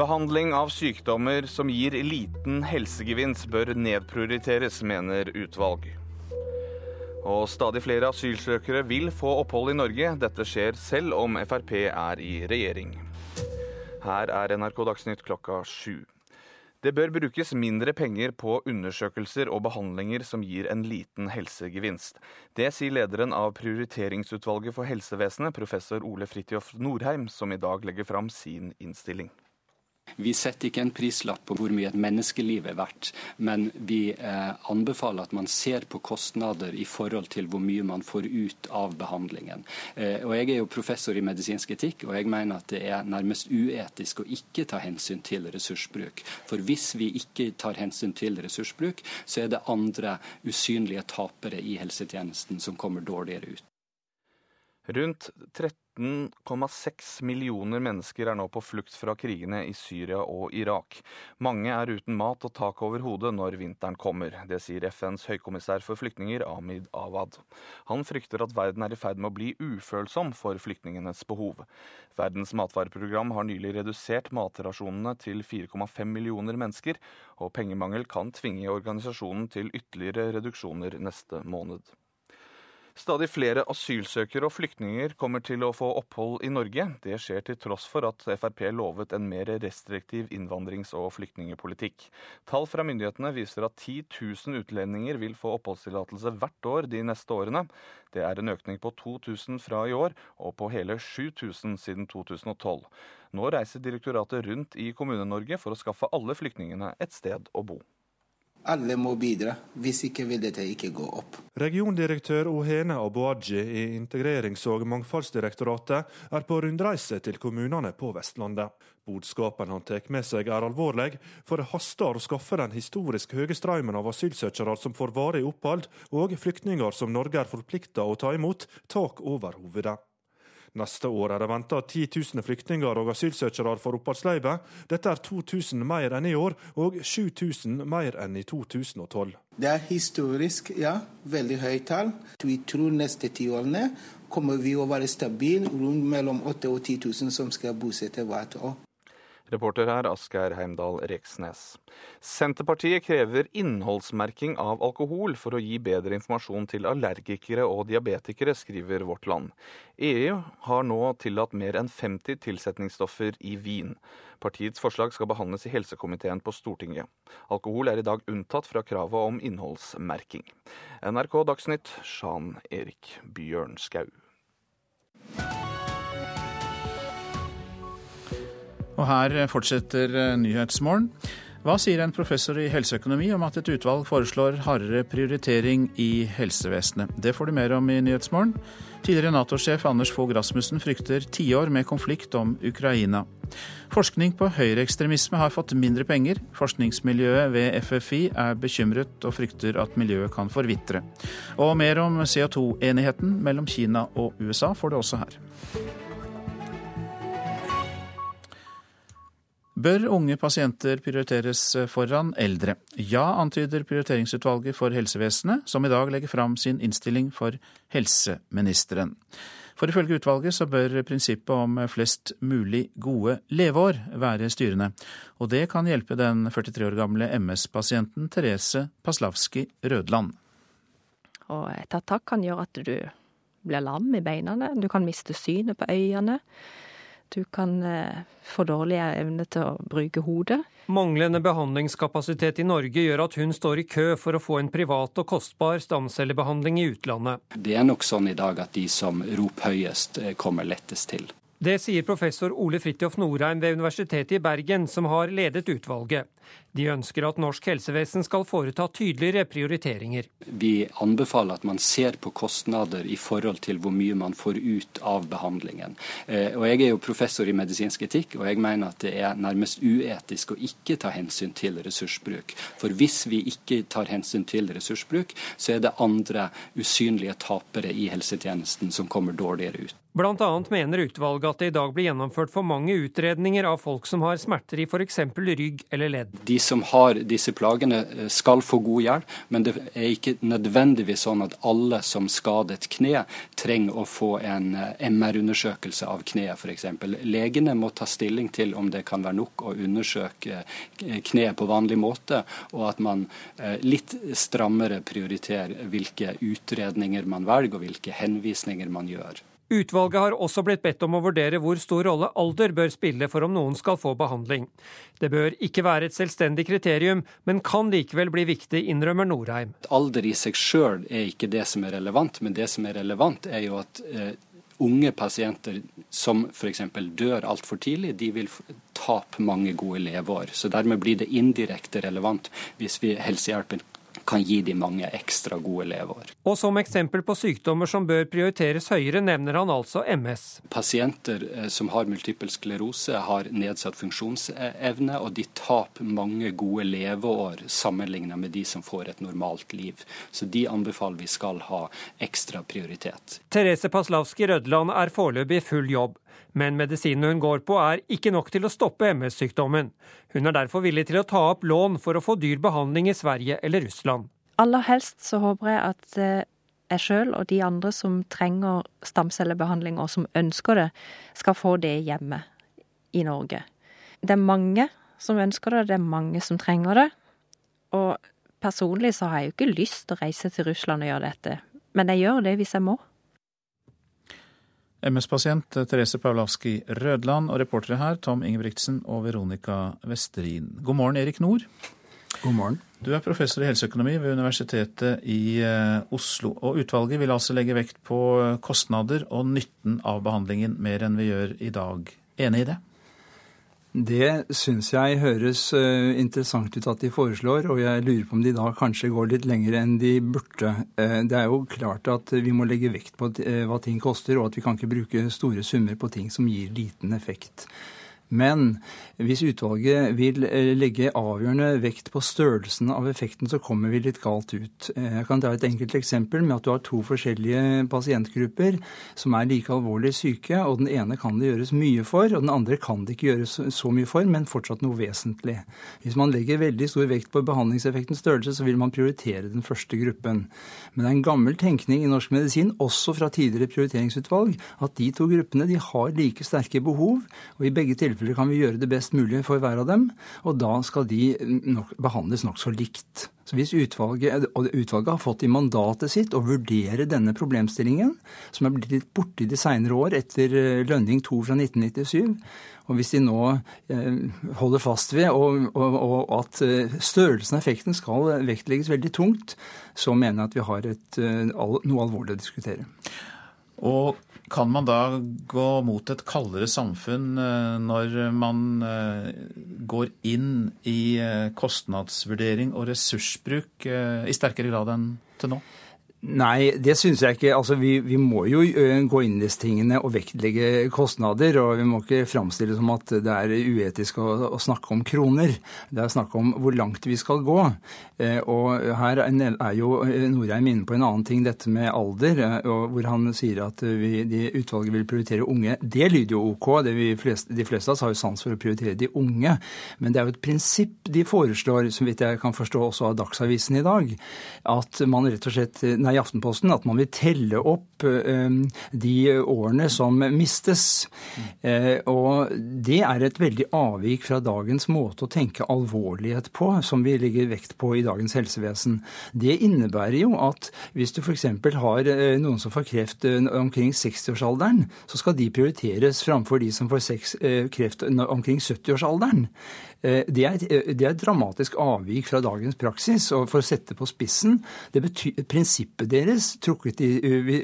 Behandling av sykdommer som gir liten helsegevinst bør nedprioriteres, mener utvalg. Og stadig flere asylsøkere vil få opphold i Norge. Dette skjer selv om Frp er i regjering. Her er NRK Dagsnytt klokka sju. Det bør brukes mindre penger på undersøkelser og behandlinger som gir en liten helsegevinst. Det sier lederen av Prioriteringsutvalget for helsevesenet, professor Ole Fridtjof Norheim, som i dag legger fram sin innstilling. Vi setter ikke en prislapp på hvor mye et menneskeliv er verdt, men vi eh, anbefaler at man ser på kostnader i forhold til hvor mye man får ut av behandlingen. Eh, og Jeg er jo professor i medisinsk etikk, og jeg mener at det er nærmest uetisk å ikke ta hensyn til ressursbruk. For hvis vi ikke tar hensyn til ressursbruk, så er det andre usynlige tapere i helsetjenesten som kommer dårligere ut. Rundt 13,6 millioner mennesker er nå på flukt fra krigene i Syria og Irak. Mange er uten mat og tak over hodet når vinteren kommer. Det sier FNs høykommissær for flyktninger, Amid Awad. Han frykter at verden er i ferd med å bli ufølsom for flyktningenes behov. Verdens matvareprogram har nylig redusert matrasjonene til 4,5 millioner mennesker, og pengemangel kan tvinge organisasjonen til ytterligere reduksjoner neste måned. Stadig flere asylsøkere og flyktninger kommer til å få opphold i Norge. Det skjer til tross for at Frp lovet en mer restriktiv innvandrings- og flyktningepolitikk. Tall fra myndighetene viser at 10 000 utlendinger vil få oppholdstillatelse hvert år de neste årene. Det er en økning på 2000 fra i år, og på hele 7000 siden 2012. Nå reiser direktoratet rundt i Kommune-Norge for å skaffe alle flyktningene et sted å bo. Alle må bidra, hvis ikke vil dette ikke gå opp. Regiondirektør Ohene Aboaji i Integrerings- og mangfoldsdirektoratet er på rundreise til kommunene på Vestlandet. Budskapen han tar med seg er alvorlig, for det haster å skaffe den historisk høye strømmen av asylsøkere som får varig opphold, og flyktninger som Norge er forplikta å ta imot, tak over hovedet. Neste år er det venta 10 000 flyktninger og asylsøkere får oppholdsløyve. Dette er 2000 mer enn i år, og 7000 mer enn i 2012. Det er historisk, ja. Veldig høyt tall. Vi tror neste ti årene kommer vi å være stabile rundt mellom 8000 og 10 000 som skal bosette hvert år. Reporter her Asgeir Heimdal Reksnes. Senterpartiet krever innholdsmerking av alkohol for å gi bedre informasjon til allergikere og diabetikere, skriver Vårt Land. EU har nå tillatt mer enn 50 tilsetningsstoffer i vin. Partiets forslag skal behandles i helsekomiteen på Stortinget. Alkohol er i dag unntatt fra kravet om innholdsmerking. NRK Dagsnytt, Sjan Erik Bjørnskau. Og her fortsetter eh, Nyhetsmorgen. Hva sier en professor i helseøkonomi om at et utvalg foreslår hardere prioritering i helsevesenet? Det får du mer om i Nyhetsmorgen. Tidligere Nato-sjef Anders Fogh Rasmussen frykter tiår med konflikt om Ukraina. Forskning på høyreekstremisme har fått mindre penger. Forskningsmiljøet ved FFI er bekymret og frykter at miljøet kan forvitre. Og mer om CO2-enigheten mellom Kina og USA får du også her. Bør unge pasienter prioriteres foran eldre? Ja, antyder prioriteringsutvalget for helsevesenet, som i dag legger fram sin innstilling for helseministeren. For ifølge utvalget så bør prinsippet om flest mulig gode leveår være styrende, og det kan hjelpe den 43 år gamle MS-pasienten Therese Paslavski Rødland. Og et attakk kan gjøre at du blir lam i beina, du kan miste synet på øynene. Du kan eh, få dårligere evne til å bruke hodet. Manglende behandlingskapasitet i Norge gjør at hun står i kø for å få en privat og kostbar stamcellebehandling i utlandet. Det er nok sånn i dag at de som roper høyest, eh, kommer lettest til. Det sier professor Ole Fridtjof Norheim ved Universitetet i Bergen, som har ledet utvalget. De ønsker at norsk helsevesen skal foreta tydeligere prioriteringer. Vi anbefaler at man ser på kostnader i forhold til hvor mye man får ut av behandlingen. Eh, og Jeg er jo professor i medisinsk etikk, og jeg mener at det er nærmest uetisk å ikke ta hensyn til ressursbruk. For hvis vi ikke tar hensyn til ressursbruk, så er det andre usynlige tapere i helsetjenesten som kommer dårligere ut. Blant annet mener utvalget at det i dag blir gjennomført for mange utredninger av folk som har smerter i f.eks. rygg eller ledd. De som har disse plagene eh, skal få god hjelp, men det er ikke nødvendigvis sånn at alle som skader et kne, trenger å få en eh, MR-undersøkelse av kneet f.eks. Legene må ta stilling til om det kan være nok å undersøke eh, kneet på vanlig måte, og at man litt strammere prioriterer hvilke utredninger man velger og hvilke henvisninger man gjør. Utvalget har også blitt bedt om å vurdere hvor stor rolle alder bør spille for om noen skal få behandling. Det bør ikke være et selvstendig kriterium, men kan likevel bli viktig, innrømmer Norheim. Alder i seg sjøl er ikke det som er relevant, men det som er relevant er jo at eh, unge pasienter som f.eks. dør altfor tidlig, de vil tape mange gode leveår. Så dermed blir det indirekte relevant hvis vi helsehjelpen kan gi de mange ekstra gode leveår. Og som eksempel på sykdommer som bør prioriteres høyere, nevner han altså MS. Pasienter eh, som har multipel sklerose, har nedsatt funksjonsevne, og de taper mange gode leveår sammenlignet med de som får et normalt liv. Så de anbefaler vi skal ha ekstra prioritet. Therese Paslavski Rødland er foreløpig i full jobb. Men medisinen hun går på er ikke nok til å stoppe MS-sykdommen. Hun er derfor villig til å ta opp lån for å få dyr behandling i Sverige eller Russland. Aller helst så håper jeg at eh, jeg sjøl og de andre som trenger stamcellebehandling og som ønsker det, skal få det hjemme i Norge. Det er mange som ønsker det, det er mange som trenger det. Og personlig så har jeg jo ikke lyst til å reise til Russland og gjøre dette, men jeg gjør det hvis jeg må. MS-pasient Therese Pavlavski Rødland og reportere her Tom Ingebrigtsen og Veronica Westerin. God morgen, Erik Nord. God morgen. Du er professor i helseøkonomi ved Universitetet i eh, Oslo. Og utvalget vil altså legge vekt på kostnader og nytten av behandlingen mer enn vi gjør i dag. Enig i det? Det syns jeg høres uh, interessant ut at de foreslår, og jeg lurer på om de da kanskje går litt lenger enn de burde. Uh, det er jo klart at vi må legge vekt på uh, hva ting koster, og at vi kan ikke bruke store summer på ting som gir liten effekt. Men hvis utvalget vil eh, legge avgjørende vekt på størrelsen av effekten, så kommer vi litt galt ut. Eh, jeg kan ta et enkelt eksempel med at du har to forskjellige pasientgrupper som er like alvorlig syke, og den ene kan det gjøres mye for, og den andre kan det ikke gjøres så mye for, men fortsatt noe vesentlig. Hvis man legger veldig stor vekt på behandlingseffektens størrelse, så vil man prioritere den første gruppen. Men det er en gammel tenkning i norsk medisin, også fra tidligere prioriteringsutvalg, at de to gruppene de har like sterke behov, og i begge tilfeller tilfeller kan vi gjøre det best mulig for hver av dem, og da skal de nok, behandles nokså likt. Så hvis utvalget, og utvalget har fått i mandatet sitt å vurdere denne problemstillingen, som er blitt litt borte i de seinere år etter eh, Lønning 2 fra 1997, og hvis de nå eh, holder fast ved og, og, og at eh, størrelsen av effekten skal vektlegges veldig tungt, så mener jeg at vi har et, noe alvorlig å diskutere. Og kan man da gå mot et kaldere samfunn eh, når man eh, går inn i eh, kostnadsvurdering og ressursbruk i sterkere grad enn til nå? Nei, det syns jeg ikke. Altså, vi, vi, må jo gå inn i disse tingene og vektlegge kostnader. Og vi må ikke framstille det som at det er uetisk å, å, snakke om kroner. Det er snakk om hvor langt vi skal gå. Eh, og her er jo Norheim inne på en annen ting, dette med alder. hvor han sier at vi, de utvalget vil prioritere unge. Det lyder jo OK. Flest, de fleste av oss har jo sans for å prioritere de unge. Men det er jo et prinsipp de foreslår, som vidt jeg kan forstå også av Dagsavisen i dag, at man rett og slett i Aftenposten at man vil telle opp eh, de årene som mistes. Eh, og det er et veldig avvik fra dagens måte å tenke alvorlighet på, som vi legger vekt på i dagens helsevesen. Det innebærer jo at hvis du f.eks. har eh, noen som får kreft omkring 60-årsalderen, så skal de prioriteres framfor de som får kreft omkring 70-årsalderen. Eh, det er, eh, det er, et dramatisk avvik fra dagens praksis. Og for å sette på spissen det betyr, Prinsippet deres, trukket i,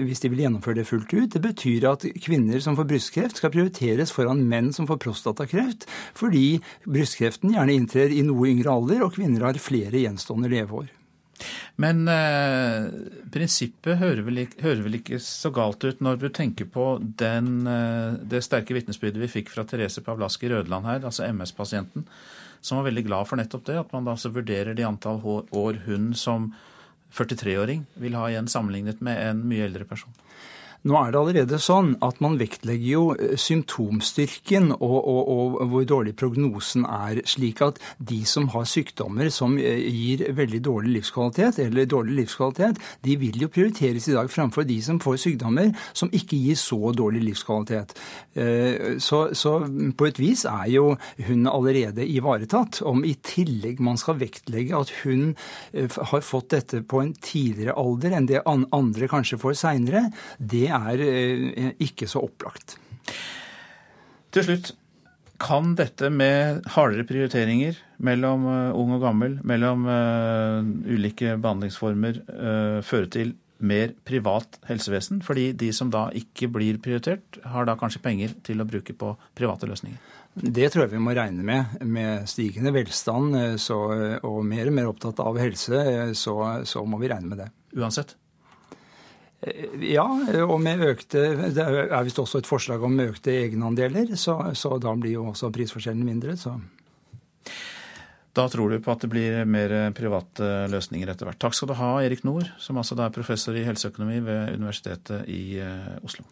hvis de vil gjennomføre det fullt ut, det betyr at kvinner som får brystkreft, skal prioriteres foran menn som får prostatakreft, fordi brystkreften gjerne inntrer i noe yngre alder, og kvinner har flere gjenstående leveår. Men eh, prinsippet hører vel, ikke, hører vel, ikke, så galt ut når du tenker på den, eh, det sterke vitnesbyrdet vi fikk fra Therese Pavlaski Rødland her, altså MS-pasienten, som var veldig glad for nettopp det, at man da altså vurderer de antall år hun som 43-åring vil ha igjen sammenlignet med en mye eldre person. Nå er det allerede sånn at man vektlegger jo eh, symptomstyrken og, og, og, hvor dårlig prognosen er, slik at de som har sykdommer som eh, gir veldig dårlig livskvalitet, eller dårlig livskvalitet, de vil jo prioriteres i dag framfor de som får sykdommer som ikke gir så dårlig livskvalitet. Så, så på et vis er jo hun allerede ivaretatt. Om i tillegg man skal vektlegge at hun har fått dette på en tidligere alder enn det andre kanskje får seinere, det er eh, ikke så opplagt. Til slutt, kan dette med hardere prioriteringer mellom eh, ung og gammel, mellom uh, ulike behandlingsformer, føre til mer privat helsevesen? Fordi de som da ikke blir prioritert, har da kanskje penger til å bruke på private løsninger? Det tror jeg vi må regne med. Med stigende velstand så, og mer og mer opptatt av helse, så, så må vi regne med det. Uansett? Ja, og med økte Det er visst også et forslag om økte egenandeler, så, så da blir jo også prisforskjellen mindre. så... Da tror du på at det blir mer private løsninger etter hvert. Takk skal du ha, Erik Nord, som altså er professor i helseøkonomi ved Universitetet i eh, Oslo.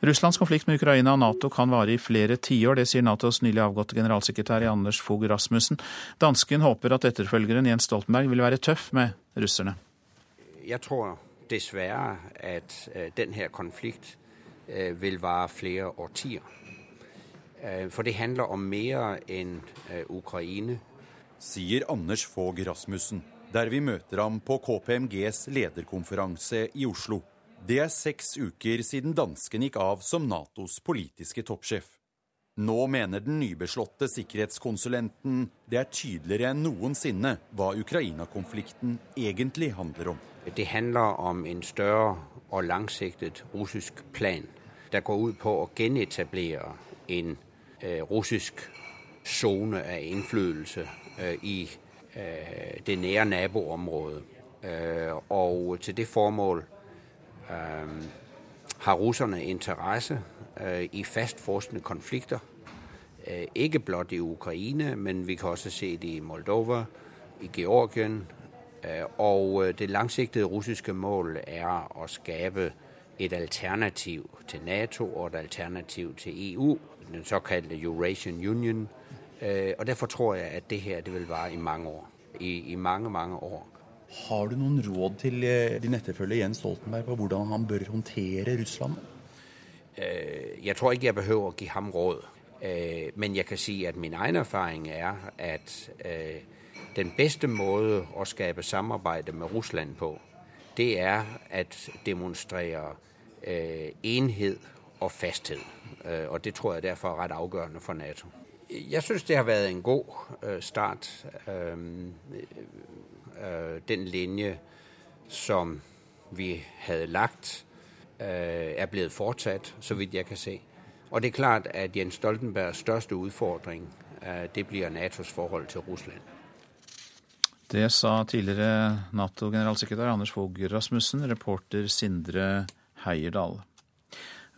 Russlands konflikt med Ukraina og Nato kan vare i flere tiår. Det sier Natos nylig avgåtte generalsekretær Anders Fogh Rasmussen. Dansken håper at etterfølgeren Jens Stoltenberg vil være tøff med russerne. Jeg tror dessverre at øh, denne konflikt øh, vil vare flere årtier. Øh, for det handler om mer enn Ukraine. Sier Anders Fogh Rasmussen, der vi møter ham på KPMGs lederkonferanse i Oslo. Det er seks uker siden dansken gikk av som Natos politiske toppsjef. Nå mener den nybeslåtte sikkerhetskonsulenten det er tydeligere enn noensinne hva Ukraina-konflikten egentlig handler om. Det handler om en større og langsiktet russisk plan der går ut på å gjenetablere en eh, russisk sone av innflytelse eh, i eh, det nære naboområdet. Og til det formål Øhm, har russerne interesse øh, i fastforskende konflikter. Øh, ikke blot i Ukraina, men vi kan også se det i Moldova, i Georgien. Og det langsigtede russiske mål er å skape et alternativ til Nato og et alternativ til EU, den såkalte Eurasian Union. Og Derfor tror jeg at det her det vil vare i mange år. I, i mange, mange år. Har du noen råd til eh, din etterfølger Jens Stoltenberg på hvordan han bør håndtere Russland? Øh, jeg tror ikke jeg behøver å gi ham råd. Øh, men jeg kan si at min egen erfaring er at den beste måte å skape samarbeid med Russland på, det er å demonstrere enhet og fasthet. Og det tror jeg derfor er rett avgjørende for Nato. Jeg syns det har vært en god start. Øh, den linje som vi hadde lagt, øh, er blevet fortsatt, så vidt jeg kan se. Og det er klart at Jens Stoltenbergs største utfordring øh, det blir Natos forhold til Russland. Det sa tidligere Nato-generalsekretær Anders Fogh Rasmussen, reporter Sindre Heierdal.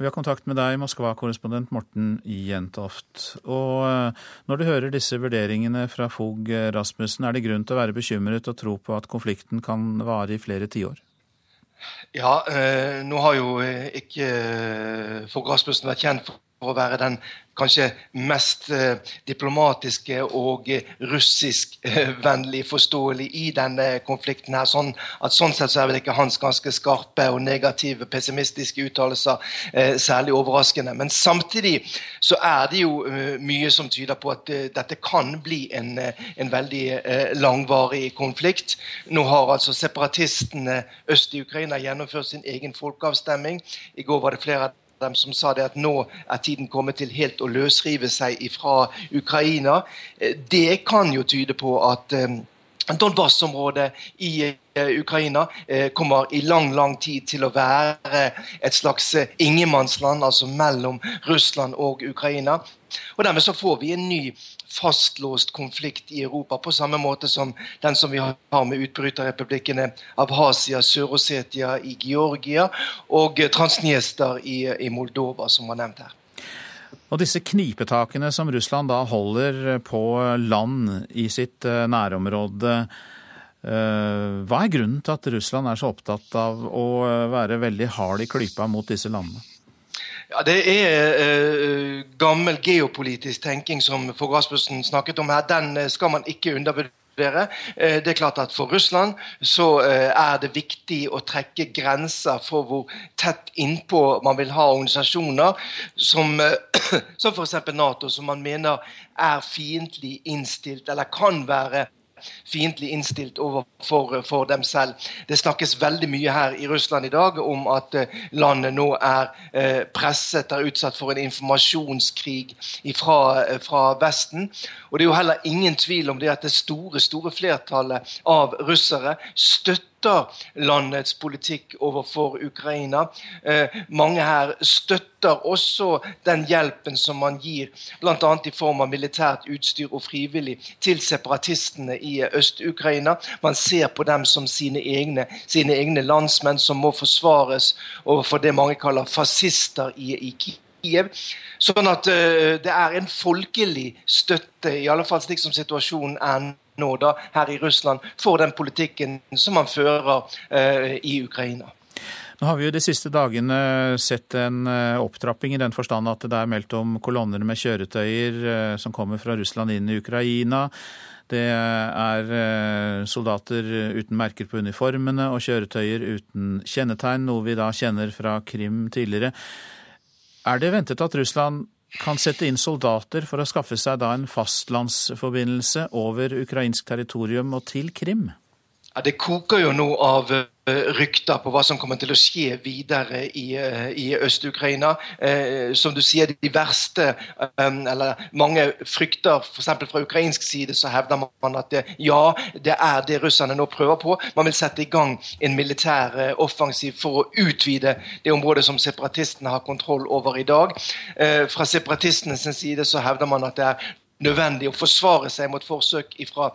Vi har kontakt med deg, Moskva-korrespondent Morten Jentoft. Og eh, når du hører disse vurderingene fra Fogh Rasmussen, er det grunn til å være bekymret og tro på at konflikten kan vare i flere tiår? Ja, eh, nå har jo eh, ikke Fogh Rasmussen vært kjent for å være den kanskje mest eh, diplomatiske og eh, russiskvennlig forståelig i denne konflikten. her, sånn at Sånn sett så er vel ikke hans ganske skarpe og negative, pessimistiske uttalelser eh, særlig overraskende. Men samtidig så er det jo eh, mye som tyder på at eh, dette kan bli en, eh, en veldig langvarig konflikt. Nå har altså separatistene øst i Ukraina gjennomført sin egen folkeavstemning. I går var det flere av dem som sa det at nå er tiden kommet til helt å løsrive seg fra Ukraina. Eh, det kan jo tyde på at eh, Donbas-området i eh, Ukraina kommer i lang lang tid til å være et slags ingenmannsland, altså mellom Russland og Ukraina. Og Dermed så får vi en ny fastlåst konflikt i Europa, på samme måte som den som vi har med utbryterrepublikkene Abhasia, Sør-Osetia i Georgia og Transniester i, i Moldova, som var nevnt her. Og disse knipetakene som Russland da holder på land i sitt eh, nærområde, Hva er grunnen til at Russland er så opptatt av å være veldig hard i klypa mot disse landene? Ja, Det er uh, gammel geopolitisk tenking som Fogh Rasmussen snakket om her. Den skal man ikke undervurdere. Det er klart at For Russland så er det viktig å trekke grenser for hvor tett innpå man vil ha organisasjoner som, [CLEARS THROAT] som f.eks. Nato, som man mener er fiendtlig innstilt, eller kan være fiendtlig innstilt overfor for dem selv. Det snakkes veldig mye her i Russland i dag om at eh, landet nå er eh, presset, er utsatt for en informasjonskrig fra, eh, fra Vesten. Og det er jo heller ingen tvil om det at det store, store flertallet av russere støtter landets politikk overfor Ukraina. Eh, mange her støtter også den hjelpen som man gir, bl.a. i form av militært utstyr og frivillig, til separatistene i Øst-Ukraina. Man ser på dem som sine egne, sine egne landsmenn som må forsvares overfor det mange kaller fascister i, i Kiev. Sånn at uh, det er en folkelig støtte, i alle fall slik som situasjonen er nå da, her i Russland, for den politikken som man fører eh, i Ukraina. Nå har vi jo de siste dagene sett en opptrapping i den forstand at det er meldt om kolonner med kjøretøyer som kommer fra Russland inn i Ukraina. Det er soldater uten merker på uniformene og kjøretøyer uten kjennetegn, noe vi da kjenner fra Krim tidligere. Er det ventet at Russland kan sette inn soldater for å skaffe seg da en fastlandsforbindelse over ukrainsk territorium og til Krim? Ja, Det koker jo nå av rykter på hva som kommer til å skje videre i, i Øst-Ukraina. Eh, som du sier, de verste um, Eller mange frykter, f.eks. fra ukrainsk side, så hevder man at det, ja, det er det russerne nå prøver på. Man vil sette i gang en militær offensiv for å utvide det området som separatistene har kontroll over i dag. Eh, fra separatistenes side så hevder man at det er nødvendig å forsvare seg mot forsøk fra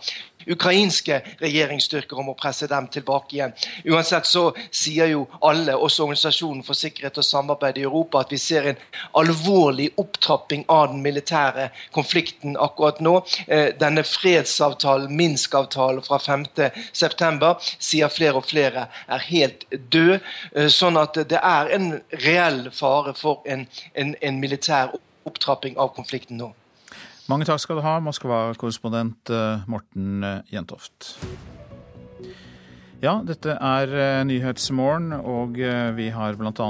ukrainske regjeringsstyrker om å presse dem tilbake igjen. Uansett så sier jo alle, også Organisasjonen for sikkerhet og samarbeid i Europa, at vi ser en alvorlig opptrapping av den militære konflikten akkurat nå. Eh, denne fredsavtalen, Minsk-avtalen fra 5.9, sier flere og flere er helt død. Eh, sånn at det er en reell fare for en, en, en militær opptrapping av konflikten nå. Mange takk skal du ha, Moskva-korrespondent eh, Morten eh, Jentoft. Ja, dette er eh, Nyhetsmorgen, og vi har bl.a.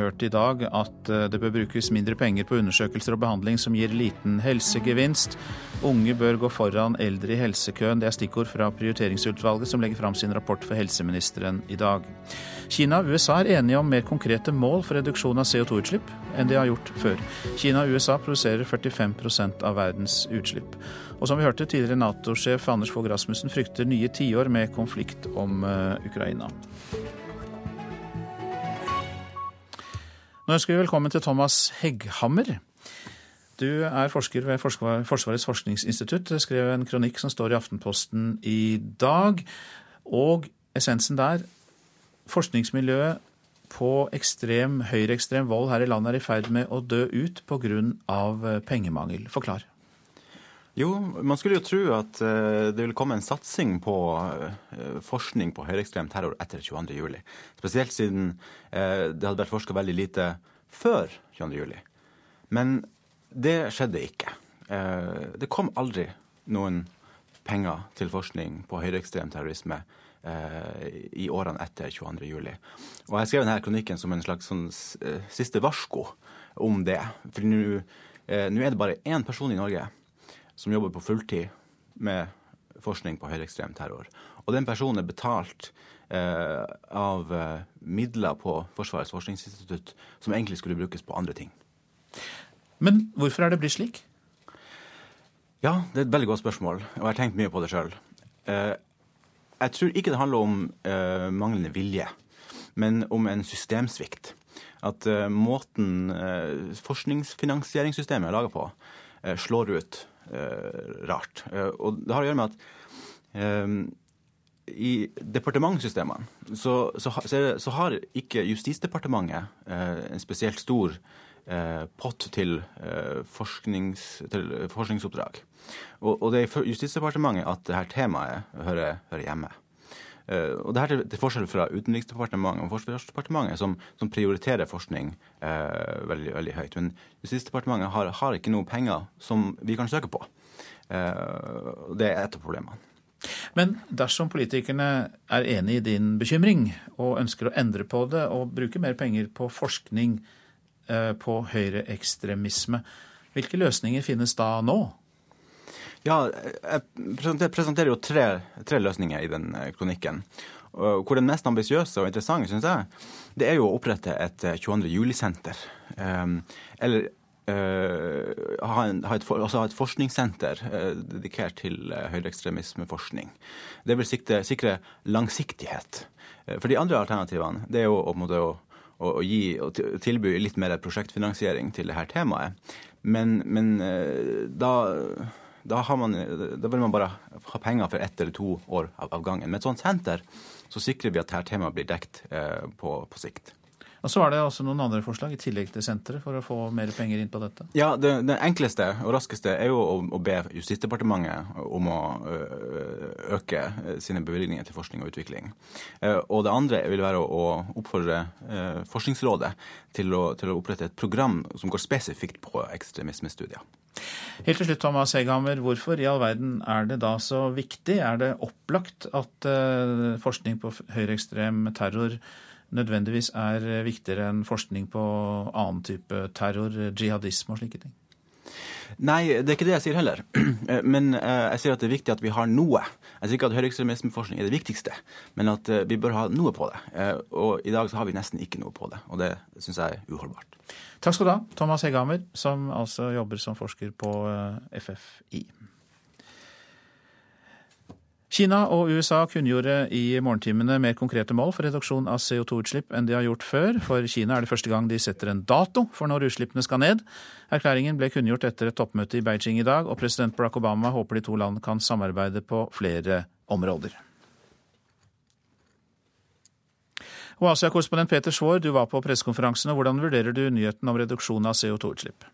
hørt i dag at det bør brukes mindre penger på undersøkelser og behandling som gir liten helsegevinst. Unge bør gå foran eldre i helsekøen. Det er stikkord fra prioriteringsutvalget som legger fram sin rapport for helseministeren i dag. Kina og USA er enige om mer konkrete mål for reduksjon av CO2-utslipp enn de har gjort før. Kina og USA produserer 45% av verdens utslipp. Og som vi hørte, tidligere Nato-sjef Anders Fogh Rasmussen frykter nye tiår med konflikt om uh, Ukraina. Nå ønsker vi velkommen til Thomas Hegghammer. Du er forsker ved Forsvarets forskningsinstitutt. Skrev en kronikk som står i Aftenposten i dag. Og essensen der forskningsmiljøet på ekstrem, høyreekstrem vold her i landet er i ferd med å dø ut pga. Eh, pengemangel. Forklar. Jo, man skulle jo tro at eh, det ville komme en satsing på eh, forskning på høyreekstrem terror etter 22.07. Spesielt siden det hadde vært forska veldig lite før 22.07. Men det skjedde ikke. Det kom aldri noen penger til forskning på høyreekstrem terrorisme i årene etter 22.07. Og jeg skrev denne kronikken som en slags sånn eh, siste varsko om det. For eh, nå er det bare én person i Norge som jobber på fulltid med forskning på høyreekstrem terror. Og den personen er betalt eh, av midler på Forsvarets forskningsinstitutt som egentlig skulle brukes på andre ting. Men hvorfor er det blitt slik? Ja, det er et veldig godt spørsmål, og jeg har tenkt mye på det sjøl. Eh, jeg tror ikke det handler om uh, manglende vilje, men om en systemsvikt. At uh, måten uh, forskningsfinansieringssystemet er laga på, slår ut rart. og det har å gjøre med at i departementssystemene så, så, så, har ikke Justisdepartementet en spesielt stor pott til, forsknings, til forskningsoppdrag. Og, og det er i Justisdepartementet at dette temaet hører, hører hjemme. Eh, og det her til, forskjell fra Utenriksdepartementet og Forsvarsdepartementet, som, som prioriterer forskning eh, veldig, veldig, høyt. Men Justisdepartementet har, har, ikke noe penger som vi kan søke på. Eh, det er et av problemene. Men dersom politikerne er enig i din bekymring og ønsker å endre på det og bruke mer penger på forskning eh, på høyreekstremisme, hvilke løsninger finnes da nå? Ja, Jeg presenterer jo tre, tre løsninger i den eh, kronikken. Hvor den mest ambisiøse og interessante, syns jeg, det er jo å opprette et 22. juli-senter. Eller Uh, ha, altså ha, et, forskningssenter dedikert til uh, høyreekstremismeforskning. Det vil sikre, sikre langsiktighet. for de andre alternativene det er jo å, å, å gi, og tilby litt mer prosjektfinansiering til dette temaet. Men, men da, da, man, da, vil man bare ha penger for ett eller to år av, gangen. Med et sånt senter så sikrer vi at dette temaet blir dekt på, på sikt. Og Så er det også noen andre forslag i tillegg til senteret for å få mer penger inn på dette? Ja, Det, det enkleste og raskeste er jo å, å, be Justisdepartementet om å øke sine bevilgninger til forskning og utvikling. Og det andre vil være å oppfordre Forskningsrådet til å, til å opprette et program som går spesifikt på ekstremismestudier. Helt til slutt, Thomas Heghammer, hvorfor i all verden er det da så viktig? Er det opplagt at forskning på høyreekstrem terror nødvendigvis er viktigere enn forskning på annen type terror, jihadisme og slike ting? Nei, det er ikke det jeg sier heller. [CLEARS THROAT] Men eh, jeg sier at det er viktig at vi har noe. Jeg sier ikke at høyreekstremismeforskning er det viktigste, men at eh, vi bør ha noe på det. Eh, og i dag så har vi nesten ikke noe på det, og det syns jeg er uholdbart. Takk skal du ha, Thomas Hegghammer, som altså jobber som forsker på FFI. Kina og USA kunngjorde i morgentimene mer konkrete mål for reduksjon av CO2-utslipp enn de har gjort før. For Kina er det første gang de setter en dato for når utslippene skal ned. Erklæringen ble kunngjort etter et toppmøte i Beijing i dag, og president Barack Obama håper de to land kan samarbeide på flere områder. Og Asia-korrespondent Peter Svaar, du var på pressekonferansen. Hvordan vurderer du nyheten om reduksjon av CO2-utslipp?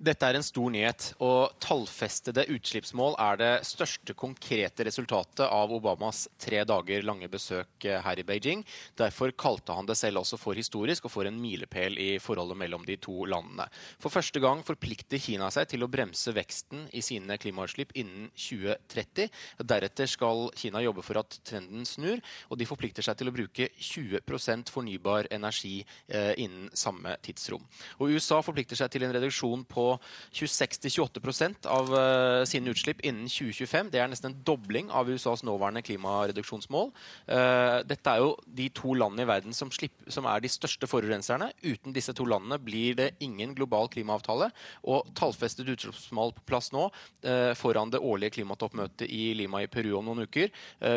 Dette er en stor nyhet, og tallfestede utslippsmål er det største konkrete resultatet av Obamas tre dager lange besøk eh, her i Beijing. Derfor kalte han det selv også for historisk og for en milepæl i forholdet mellom de to landene. For første gang forplikter Kina seg til å bremse veksten i sine klimautslipp innen 2030. Deretter skal Kina jobbe for at trenden snur, og de forplikter seg til å bruke 20 fornybar energi eh, innen samme tidsrom. Og USA forplikter seg til en reduksjon på 26-28 av uh, sine utslipp innen 2025. Det er nesten en dobling av USAs nåværende klimareduksjonsmål. Uh, dette er jo de to landene i verden som, slipper, som, er de største forurenserne. Uten disse to landene blir det ingen global klimaavtale. Og tallfestet utslippsmål på plass nå uh, foran det årlige klimatoppmøtet i Lima i Peru om noen uker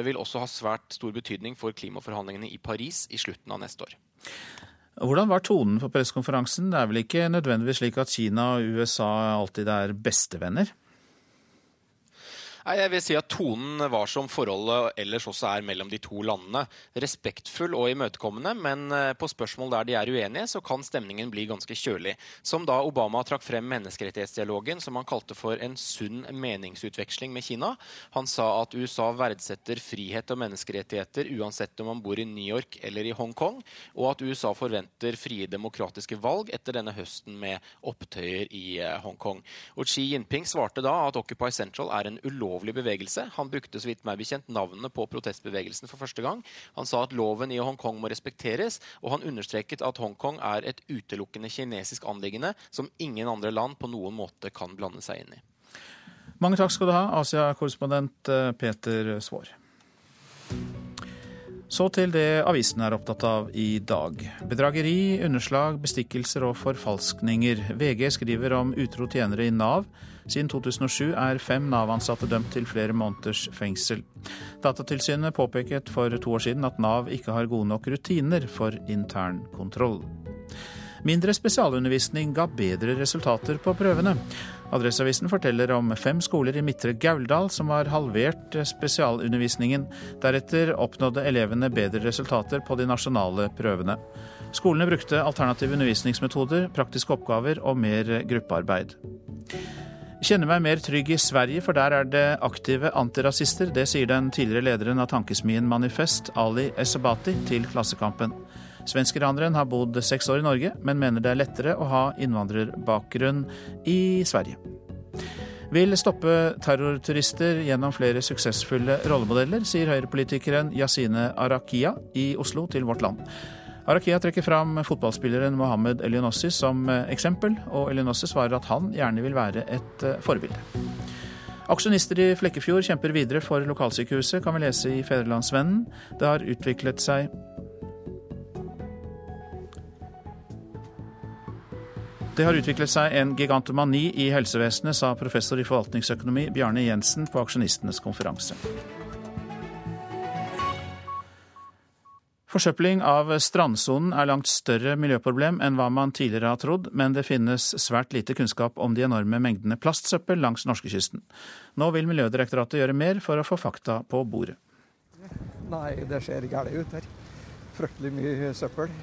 vil også ha svært stor betydning for klimaforhandlingene i Paris i slutten av neste år. Hvordan var tonen på pressekonferansen? Det er vel ikke nødvendigvis slik at Kina og USA alltid er bestevenner? Jeg vil si at Tonen var som forholdet ellers også er mellom de to landene. Respektfull og imøtekommende, men eh, på spørsmål der de er uenige, så kan stemningen bli ganske kjølig. Som da Obama trakk frem menneskerettighetsdialogen, som han kalte for en sunn meningsutveksling med Kina. Han sa at USA verdsetter frihet og menneskerettigheter uansett om man bor i New York eller i Hongkong, og at USA forventer frie demokratiske valg etter denne høsten med opptøyer i eh, Hongkong. Og Xi Jinping svarte da at Occupy Central er en ulovlig ulovlig bevegelse. Han brukte så vidt meg bekjent navnene på protestbevegelsen for første gang. Han sa at loven i Hongkong må respekteres, og han understreket at Hongkong er et utelukkende kinesisk anliggende som ingen andre land på noen måte kan blande seg inn i. Mange takk skal du ha, Asia-korrespondent eh, Peter Svaar. Så til det avisen er opptatt av i dag. Bedrageri, underslag, bestikkelser og forfalskninger. VG skriver om utro tjenere i Nav. Siden 2007 er fem Nav-ansatte dømt til flere måneders fengsel. Datatilsynet påpeket for to år siden at Nav ikke har gode nok rutiner for intern kontroll. Mindre spesialundervisning ga bedre resultater på prøvene. Adresseavisen forteller om fem skoler i Midtre Gauldal som har halvert spesialundervisningen. Deretter oppnådde elevene bedre resultater på de nasjonale prøvene. Skolene brukte alternative undervisningsmetoder, praktiske oppgaver og mer gruppearbeid. Kjenner meg mer trygg i Sverige, for der er det aktive antirasister. Det sier den tidligere lederen av tankesmien Manifest, Ali Esabati, til Klassekampen. Svenskeraneren har bodd seks år i Norge, men mener det er lettere å ha innvandrerbakgrunn i Sverige. Vil stoppe terrorturister gjennom flere suksessfulle rollemodeller, sier høyrepolitikeren Yasine Arakia i Oslo til Vårt Land. Arakia trekker fram fotballspilleren Mohammed Elionossi som eksempel, og Elionossi svarer at han gjerne vil være et forbilde. Aksjonister i Flekkefjord kjemper videre for lokalsykehuset, kan vi lese i Fedrelandsvennen. Det har utviklet seg Det har utviklet seg en gigantomani i helsevesenet, sa professor i forvaltningsøkonomi Bjarne Jensen på aksjonistenes konferanse. Forsøpling av strandsonen er langt større miljøproblem enn hva man tidligere har trodd, men det finnes svært lite kunnskap om de enorme mengdene plastsøppel langs norskekysten. Nå vil Miljødirektoratet gjøre mer for å få fakta på bordet. Nei, det ser galt ut her. Fryktelig mye søppel.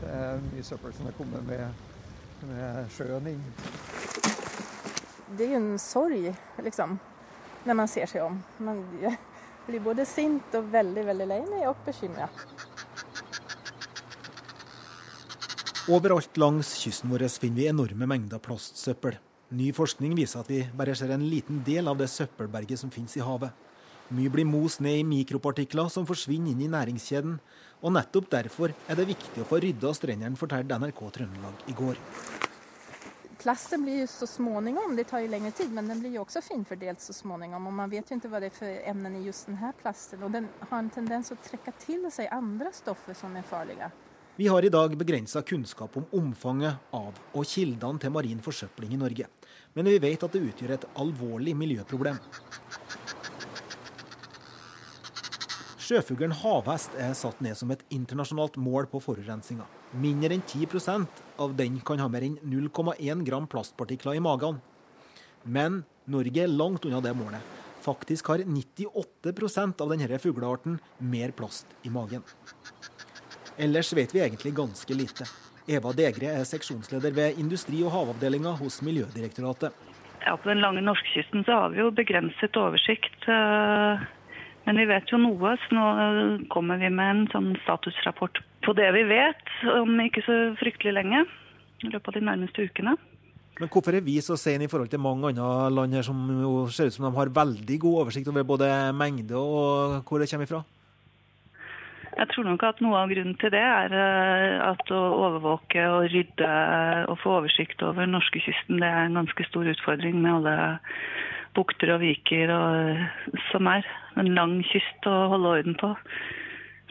Det er mye søppel som er kommet med med sjøen inn. Det er jo en sorg, liksom, når man ser seg om. Man blir både sint og veldig, veldig lei meg og bekymret. Overalt langs kysten vår finner vi enorme mengder plastsøppel. Ny forskning viser at vi bare ser en liten del av det søppelberget som finnes i havet. Mye blir most ned i mikropartikler som forsvinner inn i næringskjeden, og nettopp derfor er det viktig å få rydda strendene, fortalte NRK Trøndelag i går. Plasten blir jo så småningom, det tar jo lengre tid, men den blir jo også finfordelt så småningom. Og man vet jo ikke hva det er for emner i just denne plasten. Og den har en tendens å trekke til seg andre stoffer som er farlige. Vi har i dag begrensa kunnskap om omfanget av og kildene til marin forsøpling i Norge. Men vi vet at det utgjør et alvorlig miljøproblem. Sjøfuglen havhest er satt ned som et internasjonalt mål på forurensninga. Mindre enn 10% av den kan ha mer enn 0,1 gram plastpartikler i magen. Men Norge er langt unna det målet. Faktisk har 98% av denne fuglearten mer plast i magen. Ellers vet vi egentlig ganske lite. Eva Degre er seksjonsleder ved industri- og havavdelinga hos Miljødirektoratet. Ja, På den lange norskekysten så har vi jo begrenset oversikt. Uh men vi vet jo noe, så nå kommer vi med en sånn statusrapport på det vi vet om ikke så fryktelig lenge. I løpet av de nærmeste ukene. Men hvorfor er vi så sene i forhold til mange andre land her som jo ser ut som de har veldig god oversikt over både mengde og hvor det kommer ifra? Jeg tror nok at noe av grunnen til det er eh, at å overvåke og rydde og få oversikt over norskekysten, det er en ganske stor utfordring med alle bukter og viker og, som er. En lang kyst å holde orden på.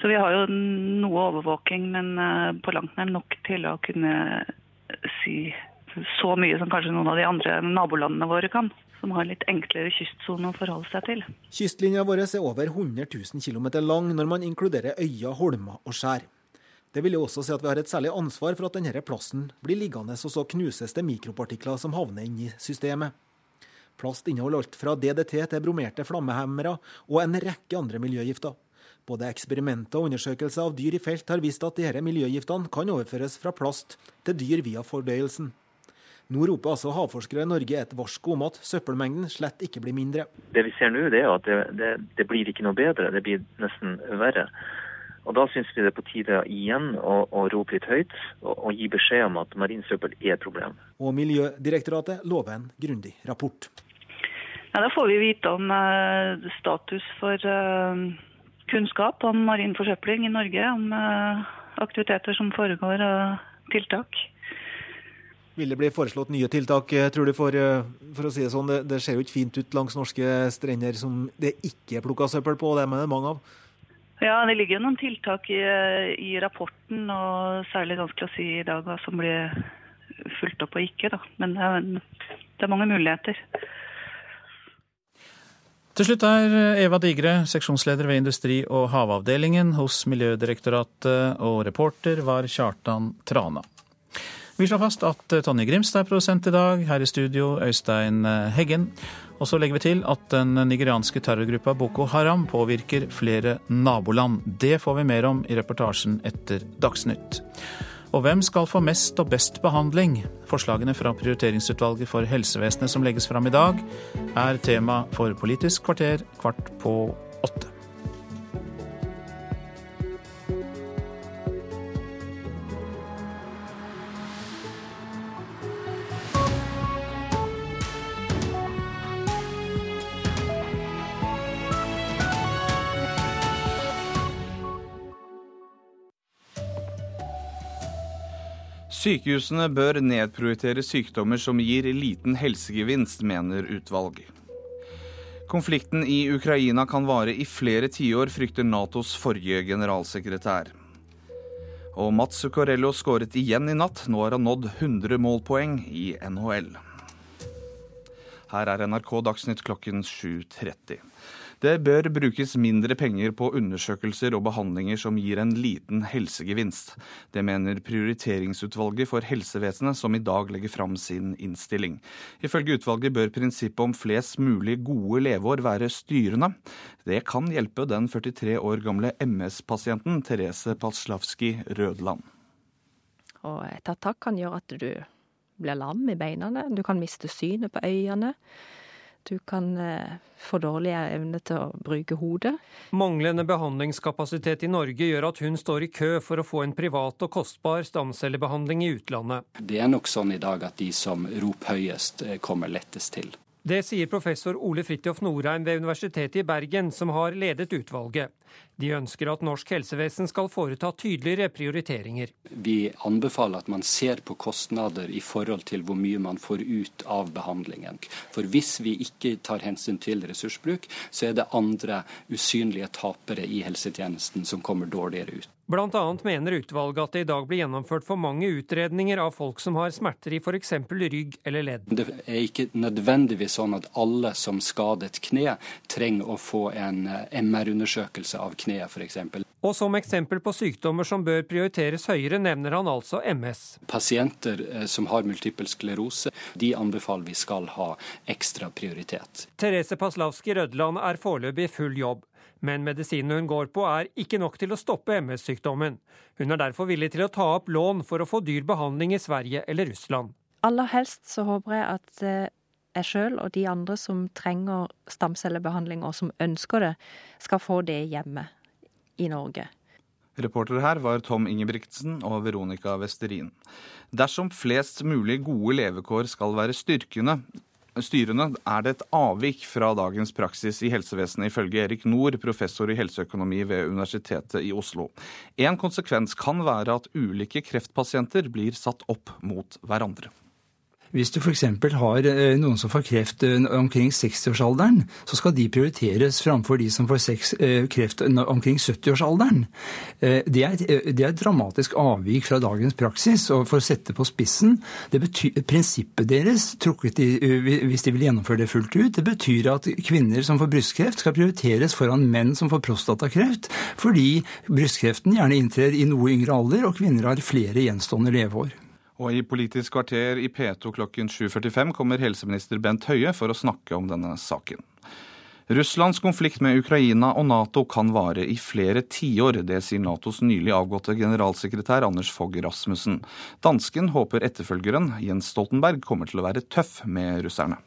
Så vi har jo noe overvåking, men uh, på langt nær nok til å kunne si så mye som kanskje noen av de andre nabolandene våre kan. Som har en litt enklere kystsone å forholde seg til. Kystlinja vår er over 100 000 km lang når man inkluderer øyer, holmer og skjær. Det vil jo også si at vi har et særlig ansvar for at denne plassen blir liggende, og så knuses det mikropartikler som havner inn i systemet. Plast inneholder alt fra DDT til bromerte flammehemmere og en rekke andre miljøgifter. Både eksperimenter og undersøkelser av dyr i felt har vist at disse miljøgiftene kan overføres fra plast til dyr via fordøyelsen. Nå roper altså havforskere i Norge et varsko om at søppelmengden slett ikke blir mindre. Det vi ser nå, det er at det, det, det blir ikke noe bedre, det blir nesten verre. Og Da syns vi det er på tide igjen å, å rope litt høyt og, og, gi beskjed om at marinsøppel er et problem. Og Miljødirektoratet lover en grundig rapport. Ja, da får vi vite om eh, status for eh, kunnskap om marin forsøpling i Norge. Om eh, aktiviteter som foregår og tiltak. Vil det bli foreslått nye tiltak, tror du, for, for å si det sånn? Det, det, ser jo ikke fint ut langs norske strender som det ikke er plukka søppel på, og det er det mange av? Ja, det ligger jo noen tiltak i, i, rapporten, og særlig vanskelig å si i dag hva som blir fulgt opp og ikke. Da. Men det er, det er mange muligheter. Til slutt er Eva Digre, seksjonsleder ved Industri- og havavdelingen hos Miljødirektoratet, og reporter var Kjartan Trana. Vi slår fast at Tonje Grimstad er produsent i dag. Her i studio Øystein Heggen. Og så legger vi til at den nigerianske terrorgruppa Boko Haram påvirker flere naboland. Det får vi mer om i reportasjen etter Dagsnytt. Og hvem skal få mest og best behandling? Forslagene fra Prioriteringsutvalget for helsevesenet som legges fram i dag, er tema for Politisk kvarter kvart på åtte. Sykehusene bør nedprioritere sykdommer som gir liten helsegevinst, mener utvalg. Konflikten i Ukraina kan vare i flere tiår, frykter Natos forrige generalsekretær. Og Mats Zuccarello skåret igjen i natt. Nå har han nådd 100 målpoeng i NHL. Her er NRK Dagsnytt klokken 7.30. Det bør brukes mindre penger på undersøkelser og behandlinger som gir en liten helsegevinst. Det mener Prioriteringsutvalget for helsevesenet, som i dag legger fram sin innstilling. Ifølge utvalget bør prinsippet om flest mulig gode leveår være styrende. Det kan hjelpe den 43 år gamle MS-pasienten Therese Paslavski Rødland. Og et attakk kan gjøre at du blir lam i beina. Du kan miste synet på øynene. Du kan eh, få dårligere evne til å bruke hodet. Manglende behandlingskapasitet i Norge gjør at hun står i kø for å få en privat og kostbar stamcellebehandling i utlandet. Det er nok sånn i dag at de som roper høyest, eh, kommer lettest til. Det sier professor Ole Fridtjof Norheim ved Universitetet i Bergen, som har ledet utvalget. De ønsker at norsk helsevesen skal foreta tydeligere prioriteringer. Vi anbefaler at man ser på kostnader i forhold til hvor mye man får ut av behandlingen. For hvis vi ikke tar hensyn til ressursbruk, så er det andre usynlige tapere i helsetjenesten som kommer dårligere ut. Annet mener utvalget at det i dag blir gjennomført for mange utredninger av folk som har smerter i f.eks. rygg eller ledd. Det er ikke nødvendigvis sånn at alle som skadet kne, trenger å få en eh, MR-undersøkelse av kneet f.eks. Og som eksempel på sykdommer som bør prioriteres høyere, nevner han altså MS. Pasienter eh, som har multipel sklerose, de anbefaler vi skal ha ekstra prioritet. Therese Paslavski Rødland er foreløpig i full jobb. Men medisinen hun går på er ikke nok til å stoppe MS-sykdommen. Hun er derfor villig til å ta opp lån for å få dyr behandling i Sverige eller Russland. Aller helst så håper jeg at eh, jeg sjøl og de andre som trenger stamcellebehandling og som ønsker det, skal få det hjemme i Norge. Reportere her var Tom Ingebrigtsen og Veronica Westerin. Dersom flest mulig gode levekår skal være styrkende, styrende er det et avvik fra dagens praksis i helsevesenet, ifølge Erik Nord, professor i helseøkonomi ved Universitetet i Oslo. En konsekvens kan være at ulike kreftpasienter blir satt opp mot hverandre. Hvis du f.eks. har eh, noen som får kreft eh, omkring 60-årsalderen, så skal de prioriteres framfor de som får eh, kreft omkring 70-årsalderen. Det, er et dramatisk avvik fra dagens praksis. Og for å sette på spissen det betyr, Prinsippet deres, i, hvis de vil gjennomføre det fullt ut, det betyr at kvinner som får brystkreft, skal prioriteres foran menn som får prostatakreft, fordi brystkreften gjerne inntrer i noe yngre alder, og kvinner har flere gjenstående leveår. Og i Politisk kvarter i P2 klokken 7.45 kommer helseminister Bent Høie for å snakke om denne saken. Russlands konflikt med Ukraina og Nato kan vare i flere tiår. Det sier Natos nylig avgåtte generalsekretær Anders Fogh Rasmussen. Dansken håper etterfølgeren, Jens Stoltenberg, kommer til å være tøff med russerne.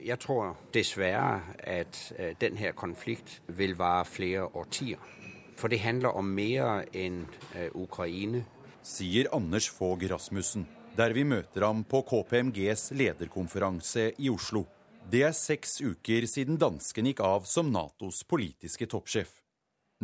Jeg tror dessverre at øh, denne konflikt vil vare flere årtier. For det handler om mer enn øh, Ukraina sier Anders Fogh Rasmussen, der vi møter ham på KPMGs lederkonferanse i Oslo. Det er seks uker siden dansken gikk av som Natos politiske toppsjef.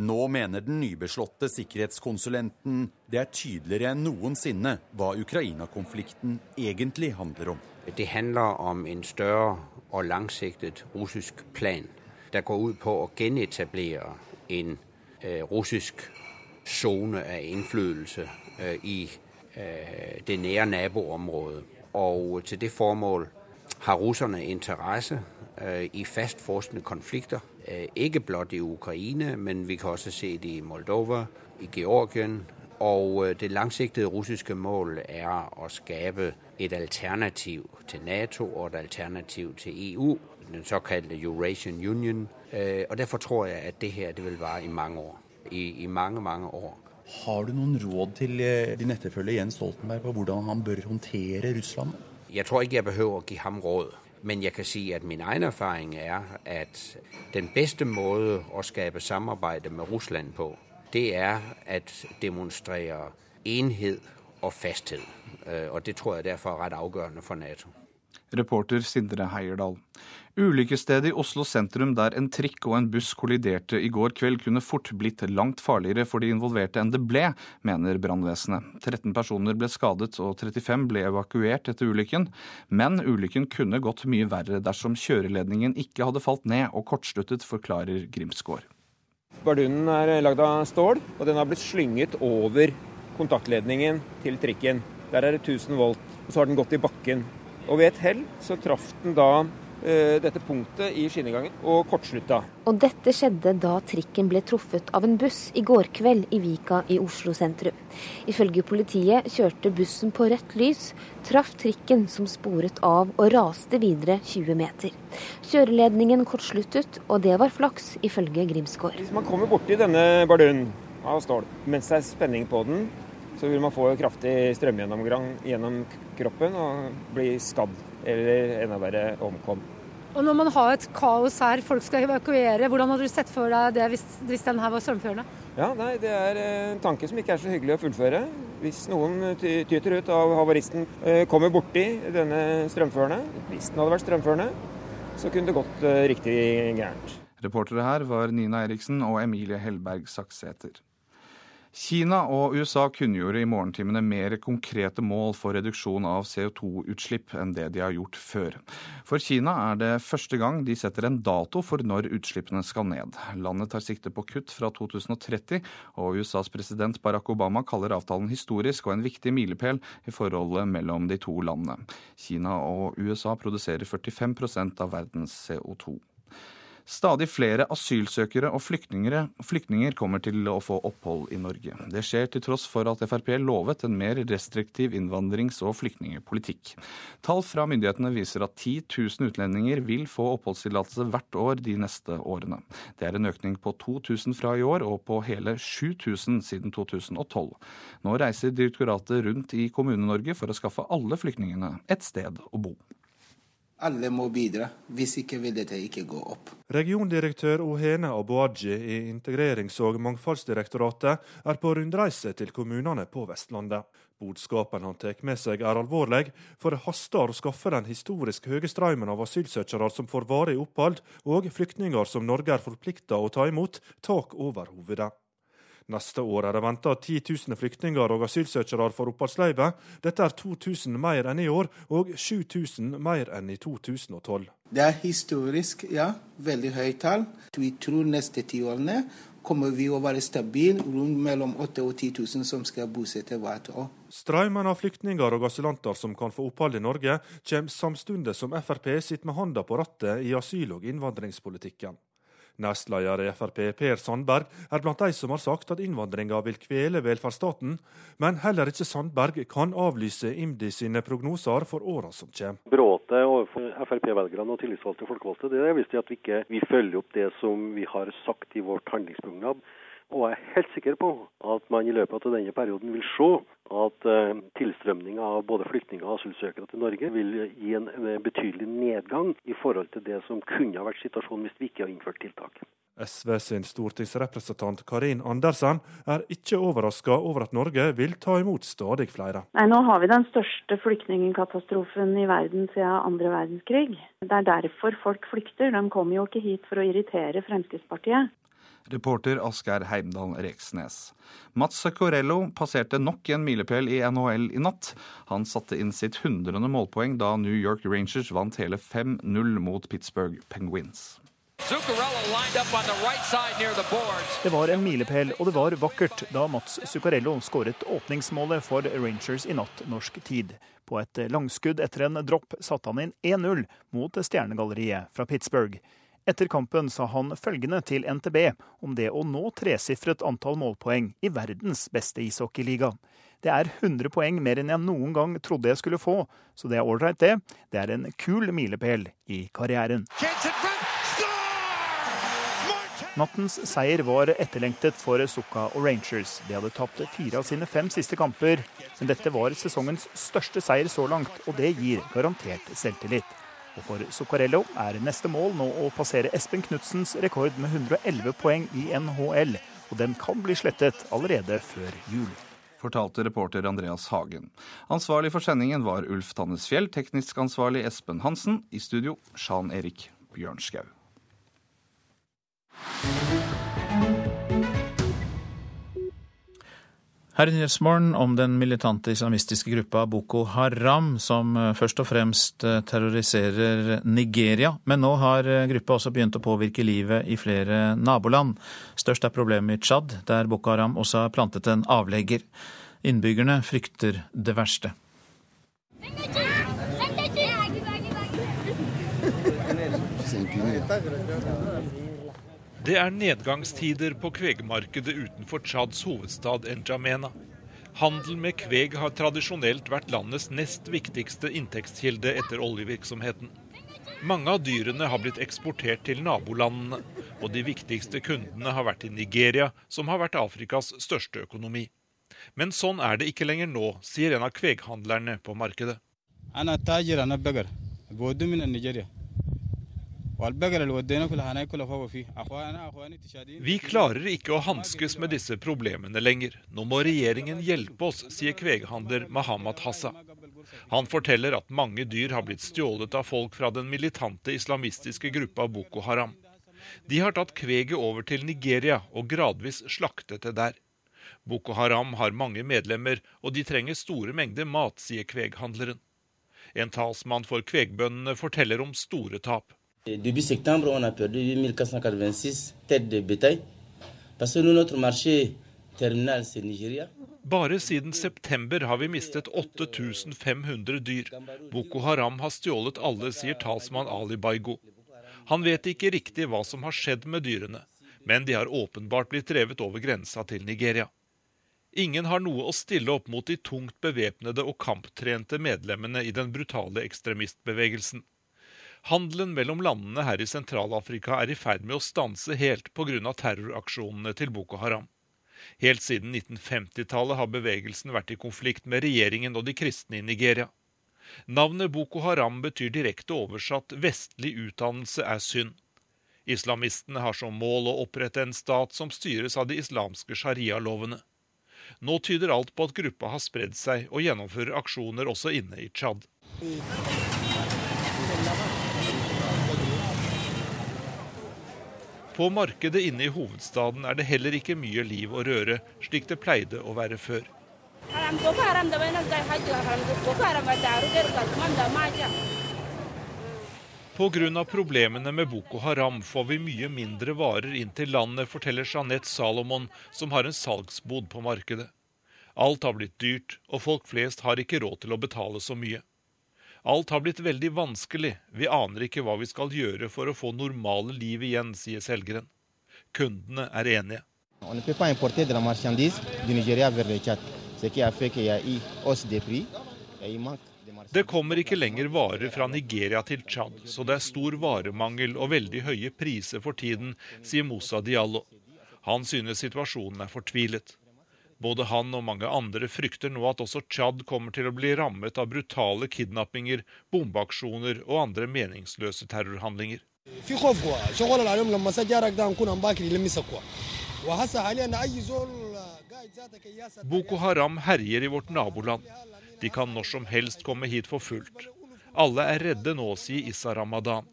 Nå mener den nybeslåtte sikkerhetskonsulenten det er tydeligere enn noensinne hva Ukraina-konflikten egentlig handler om. Det handler om en større og langsiktet russisk plan. Det går ut på å gjenetablere en eh, russisk sone av innflytelse i øh, det nære naboområdet. Og til det formål har russerne interesse øh, i fastforskende konflikter. Ikke blot i Ukraina, men vi kan også se det i Moldova, i Georgien. Og det langsigtede russiske mål er å skape et alternativ til Nato og et alternativ til EU, den såkalte Eurasian Union. Og derfor tror jeg at det her det vil vare i mange år. I, i mange, mange år. Har du noen råd til eh, din etterfølger Jens Stoltenberg på hvordan han bør håndtere Russland? Jeg tror ikke jeg behøver å gi ham råd. Men jeg kan si at min egen erfaring er at den beste måte å skape samarbeid med Russland på, det er at demonstrere enhet og fasthet. Øh, og det tror jeg derfor er rett avgjørende for Nato. Reporter Sindre Heierdal. Ulykkesstedet i Oslo sentrum der en trikk og en buss kolliderte i går kveld, kunne fort blitt langt farligere for de involverte enn det ble, mener brannvesenet. 13 personer ble skadet og 35 ble evakuert etter ulykken. Men ulykken kunne gått mye verre dersom kjøreledningen ikke hadde falt ned og kortsluttet, forklarer Grimsgård. Bardunen er lagd av stål, og den har blitt slynget over kontaktledningen til trikken. Der er det 1000 volt. Og så har den gått i bakken. Og ved et hell så traff den da uh, dette punktet i skinnegangen og kortslutta. Og dette skjedde da trikken ble truffet av en buss i går kveld i Vika i Oslo sentrum. Ifølge politiet kjørte bussen på rødt lys, traff trikken som sporet av og raste videre 20 meter. Kjøreledningen kortsluttet, og det var flaks, ifølge Grimsgård. Hvis man kommer borti denne bardunen av stål mens det er spenning på den, så vil man få kraftig strømgjennomgang gjennom kroppen og bli skadd, eller enda verre omkom. Og når man har et kaos her, folk skal evakuere, hvordan hadde du sett for deg det hvis, hvis den her var strømførende? Ja, nei, Det er en tanke som ikke er så hyggelig å fullføre. Hvis noen tyter ut av havaristen kommer borti denne strømførende, hvis den hadde vært strømførende, så kunne det gått riktig gærent. Reportere her var Nina Eriksen og Emilie Hellberg Saksæter. Kina og USA kunngjorde i morgentimene mer konkrete mål for reduksjon av CO2-utslipp enn det de har gjort før. For Kina er det første gang de setter en dato for når utslippene skal ned. Landet tar sikte på kutt fra 2030, og USAs president Barack Obama kaller avtalen historisk og en viktig milepæl i forholdet mellom de to landene. Kina og USA produserer 45% av verdens CO2. Stadig flere asylsøkere og flyktninger kommer til å få opphold i Norge. Det skjer til tross for at Frp lovet en mer restriktiv innvandrings- og flyktningepolitikk. Tall fra myndighetene viser at 10 000 utlendinger vil få oppholdstillatelse hvert år de neste årene. Det er en økning på 2000 fra i år og på hele 7000 siden 2012. Nå reiser direktoratet rundt i Kommune-Norge for å skaffe alle flyktningene et sted å bo. Alle må bidra, hvis ikke vil dette ikke gå opp. Regiondirektør Ohene Aboaji i Integrerings- og mangfoldsdirektoratet er på rundreise til kommunene på Vestlandet. Budskapen han tar med seg er alvorlig, for det haster å skaffe den historisk høye strømmen av asylsøkere som får varig opphold, og flyktninger som Norge er forplikta å ta imot, tak over hovedet. Neste år er det venta 10 000 flyktninger og asylsøkere får oppholdsløyve. Dette er 2000 mer enn i år, og 7000 mer enn i 2012. Det er historisk, ja. Veldig høyt tall. Vi tror neste ti årene kommer vi å være stabile rundt mellom 8000 og 10 000 som skal bosette hvert år. Strømmen av flyktninger og asylanter som kan få opphold i Norge, kommer samtidig som Frp sitter med hånda på rattet i asyl- og innvandringspolitikken. Nestleder i Frp Per Sandberg er blant de som har sagt at innvandringa vil kvele velferdsstaten, men heller ikke Sandberg kan avlyse IMDi sine prognoser for åra som kommer. Bråtet overfor Frp-velgerne og tillitsvalgte folkevalgte det er visst at vi ikke vi følger opp det som vi har sagt i vårt handlingsprogram. Og jeg er helt sikker på at man i løpet av denne perioden vil se at uh, tilstrømninga av både flyktninger og asylsøkere til Norge vil gi en, en betydelig nedgang i forhold til det som kunne ha vært situasjonen hvis vi ikke har innført tiltak. SV sin stortingsrepresentant Karin Andersen er ikke overraska over at Norge vil ta imot stadig flere. Nei, Nå har vi den største flyktningkatastrofen i verden siden andre verdenskrig. Det er derfor folk flykter. De kommer jo ikke hit for å irritere Fremskrittspartiet. Reporter Asgeir Heimdal Reksnes. Mats Corello passerte nok en milepæl i NHL i natt. Han satte inn sitt hundrede målpoeng da New York Rangers vant hele 5-0 mot Pittsburgh Penguins. Det var en milepæl, og det var vakkert da Mats Zuccarello skåret åpningsmålet for Rangers i natt norsk tid. På et langskudd etter en dropp satte han inn 1-0 mot stjernegalleriet fra Pittsburgh. Etter kampen sa han følgende til NTB om det å nå tresifret antall målpoeng i verdens beste ishockeyliga. Det er 100 poeng mer enn jeg noen gang trodde jeg skulle få, så det er ålreit, det. Det er en kul milepæl i karrieren. Nattens seier var etterlengtet for Sukka og Rangers. De hadde tapt fire av sine fem siste kamper, men dette var sesongens største seier så langt, og det gir garantert selvtillit. Og for Zuccarello er neste mål nå å passere Espen Knutsens rekord med 111 poeng i NHL, og den kan bli slettet allerede før jul fortalte reporter Andreas Hagen. Ansvarlig for sendingen var Ulf Tannes Fjell, teknisk ansvarlig Espen Hansen. I studio Sjan Erik Bjørnskau. Her i Nyhetsmorgen om den militante islamistiske gruppa Boko Haram, som eh, først og fremst eh, terroriserer Nigeria. Men nå har eh, gruppa også begynt å påvirke livet i flere naboland. Størst er problemet i Tsjad, der Boko Haram også har plantet en avlegger. Innbyggerne frykter det verste. Det er nedgangstider på kvegmarkedet utenfor Tsjads hovedstad N'Djamena. Handel med kveg har tradisjonelt vært landets nest viktigste inntektskilde etter oljevirksomheten. Mange av dyrene har blitt eksportert til nabolandene, og de viktigste kundene har vært i Nigeria, som har vært Afrikas største økonomi. Men sånn er det ikke lenger nå, sier en av kveghandlerne på markedet. Vi klarer ikke å hanskes med disse problemene lenger. Nå må regjeringen hjelpe oss, sier kveghandler Mahamad Hassa. Han forteller at mange dyr har blitt stjålet av folk fra den militante islamistiske gruppa Boko Haram. De har tatt kveget over til Nigeria og gradvis slaktet det der. Boko Haram har mange medlemmer, og de trenger store mengder mat, sier kveghandleren. En talsmann for kvegbøndene forteller om store tap. Début septembre, on a perdu 8486 têtes de bétail. Parce que notre marché terminal, c'est Nigeria. Bare siden september har vi mistet 8500 dyr. Boko Haram har stjålet alle, sier talsmann Ali Baigo. Han vet ikke riktig hva som har skjedd med dyrene, men de har åpenbart blitt drevet over grensa til Nigeria. Ingen har noe å stille opp mot de tungt bevæpnede og kamptrente medlemmene i den brutale ekstremistbevegelsen. Handelen mellom landene her i Sentral-Afrika er i ferd med å stanse helt pga. terroraksjonene til Boko Haram. Helt siden 1950-tallet har bevegelsen vært i konflikt med regjeringen og de kristne i Nigeria. Navnet Boko Haram betyr direkte oversatt 'vestlig utdannelse er synd'. Islamistene har som mål å opprette en stat som styres av de islamske sharia-lovene. Nå tyder alt på at gruppa har spredd seg og gjennomfører aksjoner også inne i Tsjad. På markedet inne i hovedstaden er det heller ikke mye liv og røre, slik det pleide å være før. Pga. problemene med Boko Haram får vi mye mindre varer inn til landet, forteller Jeanette Salomon, som har en salgsbod på markedet. Alt har blitt dyrt, og folk flest har ikke råd til å betale så mye. Alt har blitt veldig vanskelig, vi aner ikke hva vi skal gjøre for å få normale liv igjen, sier selgeren. Kundene er enige. Det kommer ikke lenger varer fra Nigeria til Tsjad, så det er stor varemangel og veldig høye priser for tiden, sier Moussa Diallo. Han synes situasjonen er fortvilet. Både han og mange andre frykter nå at også Tsjad kommer til å bli rammet av brutale kidnappinger, bombeaksjoner og andre meningsløse terrorhandlinger. Boko Haram herjer i vårt naboland. De kan når som helst komme hit for fullt. Alle er redde nå, sier Issa Ramadan.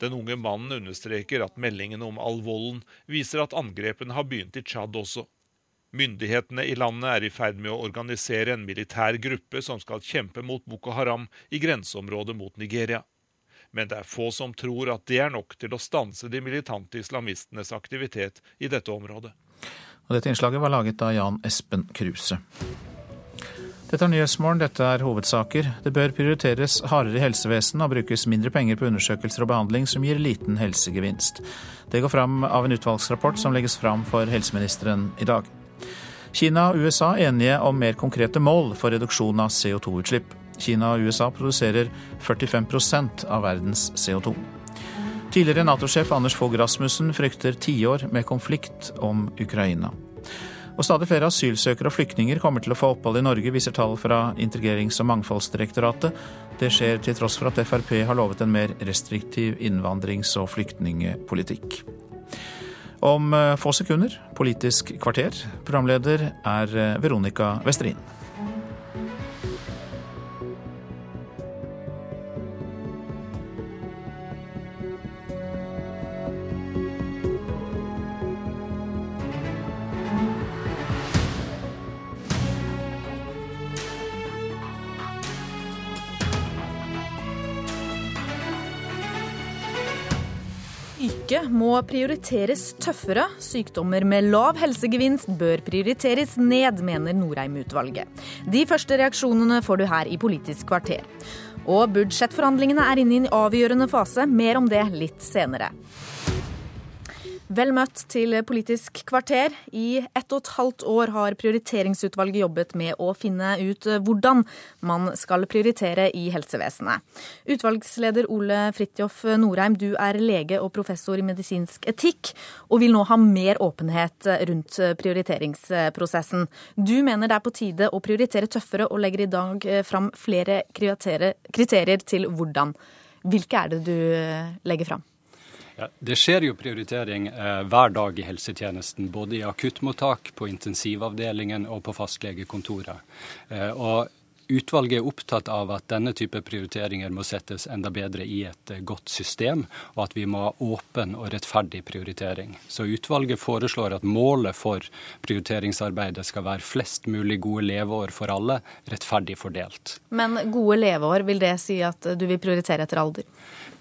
Den unge mannen understreker at meldingene om all volden viser at angrepene har begynt i Tsjad også. Myndighetene i landet er i ferd med å organisere en militær gruppe som skal kjempe mot Boko Haram i grenseområdet mot Nigeria. Men det er få som tror at det er nok til å stanse de militante islamistenes aktivitet i dette området. Og dette innslaget var laget av Jan Espen Kruse. Dette er Nyhetsmorgen, dette er hovedsaker. Det bør prioriteres hardere i helsevesenet og brukes mindre penger på undersøkelser og behandling som gir liten helsegevinst. Det går fram av en utvalgsrapport som legges fram for helseministeren i dag. Kina og USA enige om mer konkrete mål for reduksjon av CO2-utslipp. Kina og USA produserer 45% av verdens CO2. Tidligere Nato-sjef Anders Fogh Rasmussen frykter tiår med konflikt om Ukraina. Og stadig flere asylsøkere og flyktninger kommer til å få opphold i Norge, viser tall fra Integrerings- og mangfoldsdirektoratet. Det skjer til tross for at Frp har lovet en mer restriktiv innvandrings- og flyktningepolitikk. Om eh, få sekunder Politisk kvarter. Programleder er eh, Veronica Westrin. Må prioriteres tøffere. Sykdommer med lav helsegevinst bør prioriteres ned, mener Norheim-utvalget. De første reaksjonene får du her i Politisk kvarter. Og budsjettforhandlingene er inne i en avgjørende fase. Mer om det litt senere. Vel møtt til Politisk kvarter. I ett og et halvt år har prioriteringsutvalget jobbet med å finne ut hvordan man skal prioritere i helsevesenet. Utvalgsleder Ole Fridtjof Norheim, du er lege og professor i medisinsk etikk, og vil nå ha mer åpenhet rundt prioriteringsprosessen. Du mener det er på tide å prioritere tøffere, og legger i dag fram flere kriterier til hvordan. Hvilke er det du legger fram? Det skjer jo prioritering eh, hver dag i helsetjenesten, både i akuttmottak, på intensivavdelingen og på fastlegekontoret. Eh, og Utvalget er opptatt av at denne type prioriteringer må settes enda bedre i et eh, godt system, og at vi må ha åpen og rettferdig prioritering. Så utvalget foreslår at målet for prioriteringsarbeidet skal være flest mulig gode leveår for alle, rettferdig fordelt. Men gode leveår, vil det si at du vil prioritere etter alder?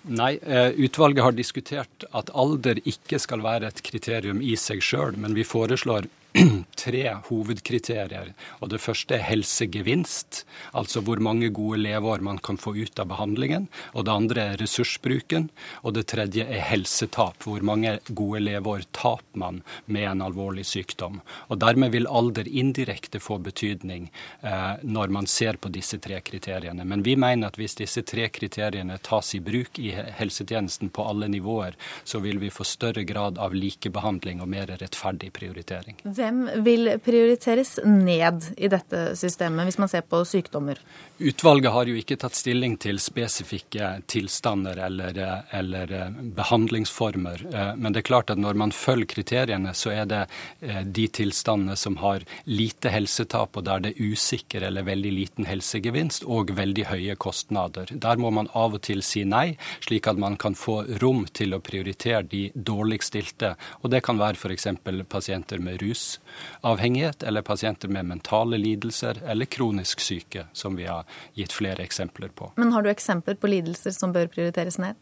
Nei, eh, utvalget har diskutert at alder ikke skal være et kriterium i seg sjøl, men vi foreslår [CLEARS THROAT] tre hovedkriterier. Og Det første er helsegevinst, altså hvor mange gode leveår man kan få ut av behandlingen. Og Det andre er ressursbruken. Og det tredje er helsetap, hvor mange gode leveår taper man med en alvorlig sykdom. Og Dermed vil alder indirekte få betydning eh, når man ser på disse tre kriteriene. Men vi mener at hvis disse tre kriteriene tas i bruk i helsetjenesten på alle nivåer, så vil vi få større grad av likebehandling og mer rettferdig prioritering. Hvem vil prioriteres ned i dette systemet, hvis man ser på sykdommer? Utvalget har jo ikke tatt stilling til spesifikke tilstander eller, eller, eh, behandlingsformer. Eh, men det er klart at når man følger kriteriene, så er det eh, de tilstandene som har lite helsetap, og der det er usikker eller veldig liten helsegevinst, og veldig høye kostnader. Der må man av og til si nei, slik at man kan få rom til å prioritere de dårligst stilte. Og det kan være f.eks. pasienter med rus rusavhengighet eller pasienter med mentale lidelser eller kronisk syke, som vi har gitt flere eksempler på. Men har du eksempler på lidelser som bør prioriteres ned?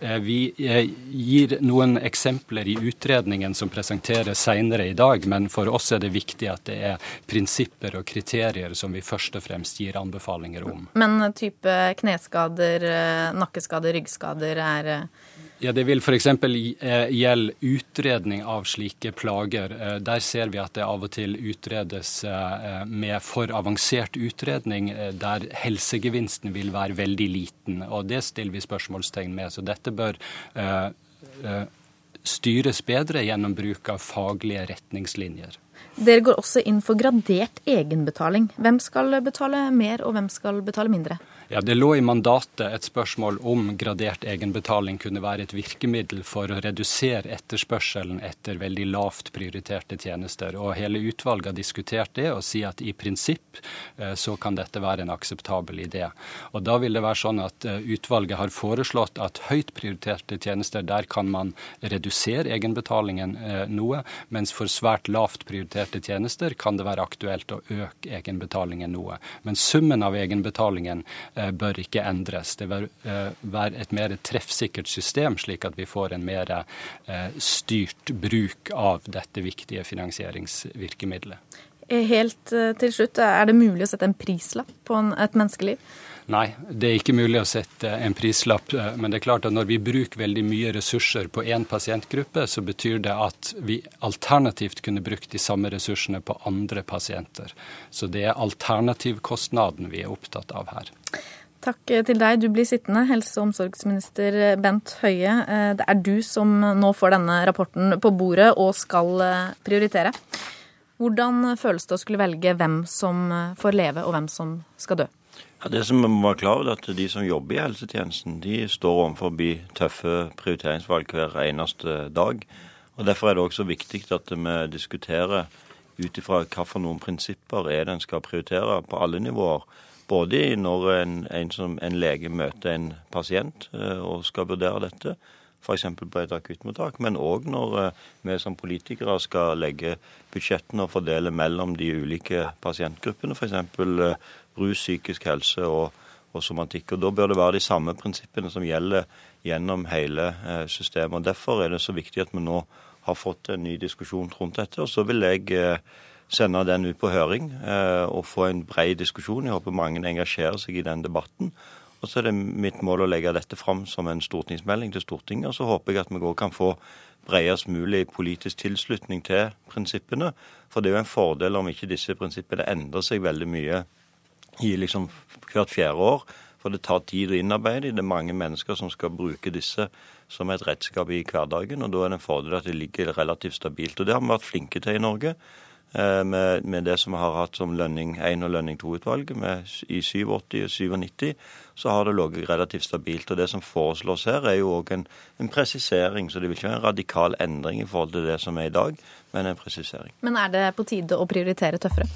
Eh, vi eh, gir noen eksempler i utredningen som presenteres senere i dag, men for oss er det viktig at det er prinsipper og kriterier som vi først og fremst gir anbefalinger om. Men type kneskader, eh, nakkeskader, ryggskader er ja, Det vil f.eks. Eh, gjelde utredning av slike plager. Eh, der ser vi at det av og til utredes eh, med for avansert utredning, der helsegevinsten vil være veldig liten. Og Det stiller vi spørsmålstegn med. Så dette bør styres bedre gjennom bruk av faglige retningslinjer. Dere går også inn for gradert egenbetaling. Hvem skal betale mer, og hvem skal betale mindre? Ja, Det lå i mandatet et spørsmål om gradert egenbetaling kunne være et virkemiddel for å redusere etterspørselen etter veldig lavt prioriterte tjenester. Og Hele utvalget har diskutert det og sier at i prinsipp eh, så kan dette være en akseptabel idé. Og Da vil det være sånn at eh, utvalget har foreslått at høyt prioriterte tjenester, der kan man redusere egenbetalingen eh, noe, mens for svært lavt prioriterte tjenester kan det være aktuelt å øke egenbetalingen noe. Men summen av egenbetalingen bør ikke endres. Det bør eh, være et mer treffsikkert system, slik at vi får en mer eh, styrt bruk av dette viktige finansieringsvirkemidlet. Helt til slutt, er det mulig å sette en prislapp på et menneskeliv? Nei, det er ikke mulig å sette en prislapp. Eh, men det er klart at når vi bruker veldig mye ressurser på én pasientgruppe, så betyr det at vi alternativt kunne brukt de samme ressursene på andre pasienter. Så det er alternativkostnaden vi er opptatt av her. Takk til deg. Du blir sittende, helse- og omsorgsminister Bent Høie. Eh, det er du som nå får denne rapporten på bordet og skal eh, prioritere. Hvordan føles det å skulle velge hvem som eh, får leve og hvem som skal dø? Ja, det som vi må være klar over, er at De som jobber i helsetjenesten, de står overfor tøffe prioriteringsvalg hver eneste dag. Og Derfor er det også viktig at vi diskuterer ut ifra hvilke prinsipper er det en skal prioritere på alle nivåer. Både når en, en, som, en lege møter en pasient eh, og skal vurdere dette, f.eks. på et akuttmottak, men òg når eh, vi som politikere skal legge budsjettene og fordele mellom de ulike pasientgruppene, f.eks. Eh, rus, psykisk helse og, og somatikk. Og Da bør det være de samme prinsippene som gjelder gjennom hele systemet. og Derfor er det så viktig at vi nå har fått en ny diskusjon rundt dette. Og så vil jeg sende den ut på høring eh, og få en bred diskusjon. Jeg håper mange engasjerer seg i den debatten. Og så er det mitt mål å legge dette fram som en stortingsmelding til Stortinget. Og så håper jeg at vi òg kan få bredest mulig politisk tilslutning til prinsippene. For det er jo en fordel om ikke disse prinsippene endrer seg veldig mye i liksom hvert fjerde år. For det tar tid å innarbeide dem. Det er mange mennesker som skal bruke disse som et redskap i hverdagen. Og da er det en fordel at det ligger relativt stabilt. Og det har vi vært flinke til i Norge. Eh, med, med, det som vi har hatt som lønning 1 og lønning 2-utvalget. I 87 og 97 så har det ligget relativt stabilt. og Det som foreslås her, er jo òg en, en, presisering. Så det vil ikke være en radikal endring i forhold til det som er i dag, men en presisering. Men er det på tide å prioritere tøffere?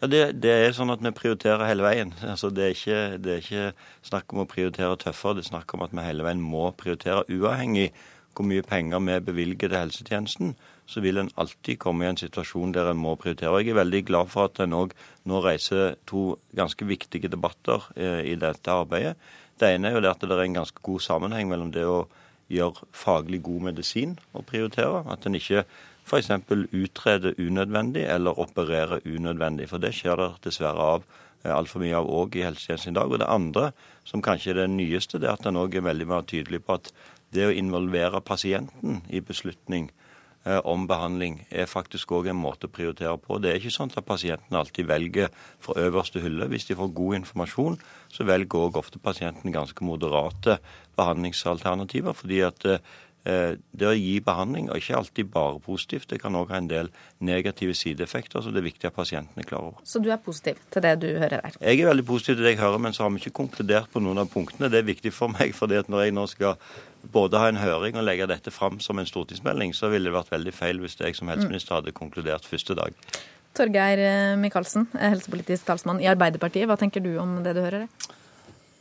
Ja, det, det er sånn at vi prioriterer hele veien. Altså, det, er ikke, det er ikke snakk om å prioritere tøffere, det er snakk om at vi hele veien må prioritere, uavhengig hvor mye penger vi bevilger til helsetjenesten så vil en alltid komme i en situasjon der en må prioritere. Jeg er veldig glad for at en òg nå reiser to ganske viktige debatter eh, i dette arbeidet. Det ene er jo det at det er en ganske god sammenheng mellom det å gjøre faglig god medisin og prioritere. At en ikke f.eks. utrede unødvendig eller operere unødvendig. For det skjer det dessverre av eh, altfor mye av òg i helsetjenesten i dag. Og det andre, som kanskje er det nyeste, det er at en òg er veldig mer tydelig på at det å involvere pasienten i beslutning Eh, om behandling er faktisk òg en måte å prioritere på. Det er ikke sånn at pasienten alltid velger fra øverste hylle. Hvis de får god informasjon, så velger òg ofte pasienten ganske moderate behandlingsalternativer. fordi at eh, det å gi behandling er ikke alltid bare positivt. Det kan òg ha en del negative sideeffekter, så det er viktig at pasienten er klar over. Så du er positiv til det du hører her? Jeg er veldig positiv til det jeg hører, men så har vi ikke konkludert på noen av punktene. Det er viktig for meg, fordi at når jeg nå skal både ha en høring og legge dette fram som en stortingsmelding, så ville det vært veldig feil hvis jeg som helseminister hadde konkludert første dag. Torgeir eh, Micaelsen, eh, helsepolitisk talsmann i Arbeiderpartiet. Hva tenker du om det du hører?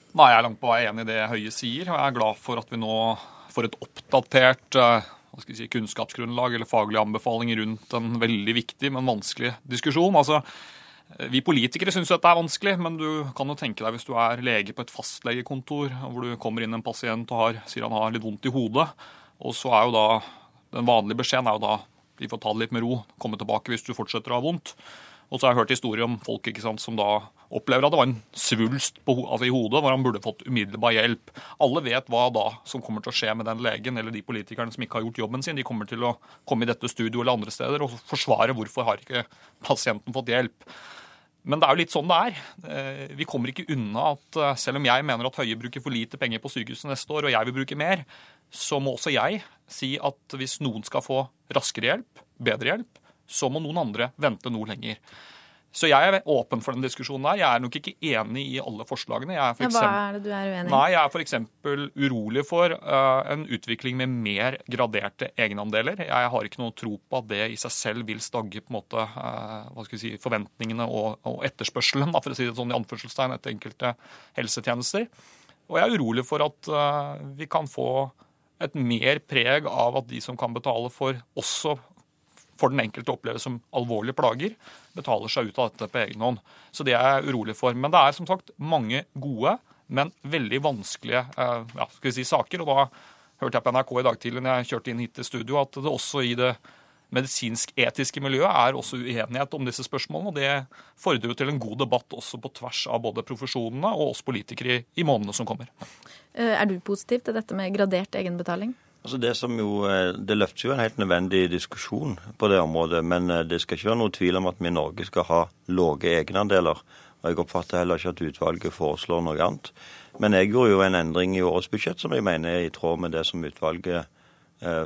Nei, Jeg er langt på vei enig i det Høie sier. og Jeg er glad for at vi nå får et oppdatert eh, si, kunnskapsgrunnlag eller faglige anbefalinger rundt en veldig viktig, men vanskelig diskusjon. Altså, vi politikere syns dette er vanskelig, men du kan jo tenke deg hvis du er lege på et fastlegekontor hvor du kommer inn en pasient og har, sier han har litt vondt i hodet, og så er jo da den vanlige beskjeden er jo da vi får ta det litt med ro, komme tilbake hvis du fortsetter å ha vondt. Og så har jeg hørt historier om folk ikke sant, som da opplever at det var en svulst på, altså i hodet hvor han burde fått umiddelbar hjelp. Alle vet hva da som kommer til å skje med den legen eller de politikerne som ikke har gjort jobben sin. De kommer til å komme i dette studioet eller andre steder og forsvare hvorfor har ikke pasienten fått hjelp. Men det er jo litt sånn det er. Eh, vi kommer ikke unna at eh, selv om jeg mener at Høie bruker for lite penger på sykehuset neste år, og jeg vil bruke mer, så må også jeg si at hvis noen skal få raskere hjelp, bedre hjelp, så må noen andre vente noe lenger. Så jeg er åpen for den diskusjonen der. Jeg er nok ikke enig i alle forslagene. For ja, hva er det du er uenig i? Nei, Jeg er f.eks. urolig for uh, en utvikling med mer graderte egenandeler. Jeg har ikke noe tro på at det i seg selv vil stagge på en måte, uh, si, forventningene og, og etterspørselen for å si det sånn i anførselstegn etter enkelte helsetjenester. Og jeg er urolig for at uh, vi kan få et mer preg av at de som kan betale for, også for den enkelte oppleves som alvorlige plager, betaler seg ut av dette på egen hånd. Så det er jeg urolig for. Men det er som sagt mange gode, men veldig vanskelige eh, ja, skal vi si, saker. Og da hørte jeg på NRK i dag tidlig når jeg kjørte inn hit til studio, at det også i det medisinsk-etiske miljøet er også uenighet om disse spørsmålene. og Det fordrer jo til en god debatt også på tvers av både profesjonene og oss politikere i månedene som kommer. Eh, er du positiv til dette med gradert egenbetaling? Altså Det jo, eh, det løftes jo en helt nødvendig diskusjon på det området. Men eh, det skal ikke være noe tvil om at vi i Norge skal ha lave egenandeler. Og jeg oppfatter heller ikke at utvalget foreslår noe annet. Men jeg gjorde jo en endring i årets budsjett som jeg mener er i tråd med det som utvalget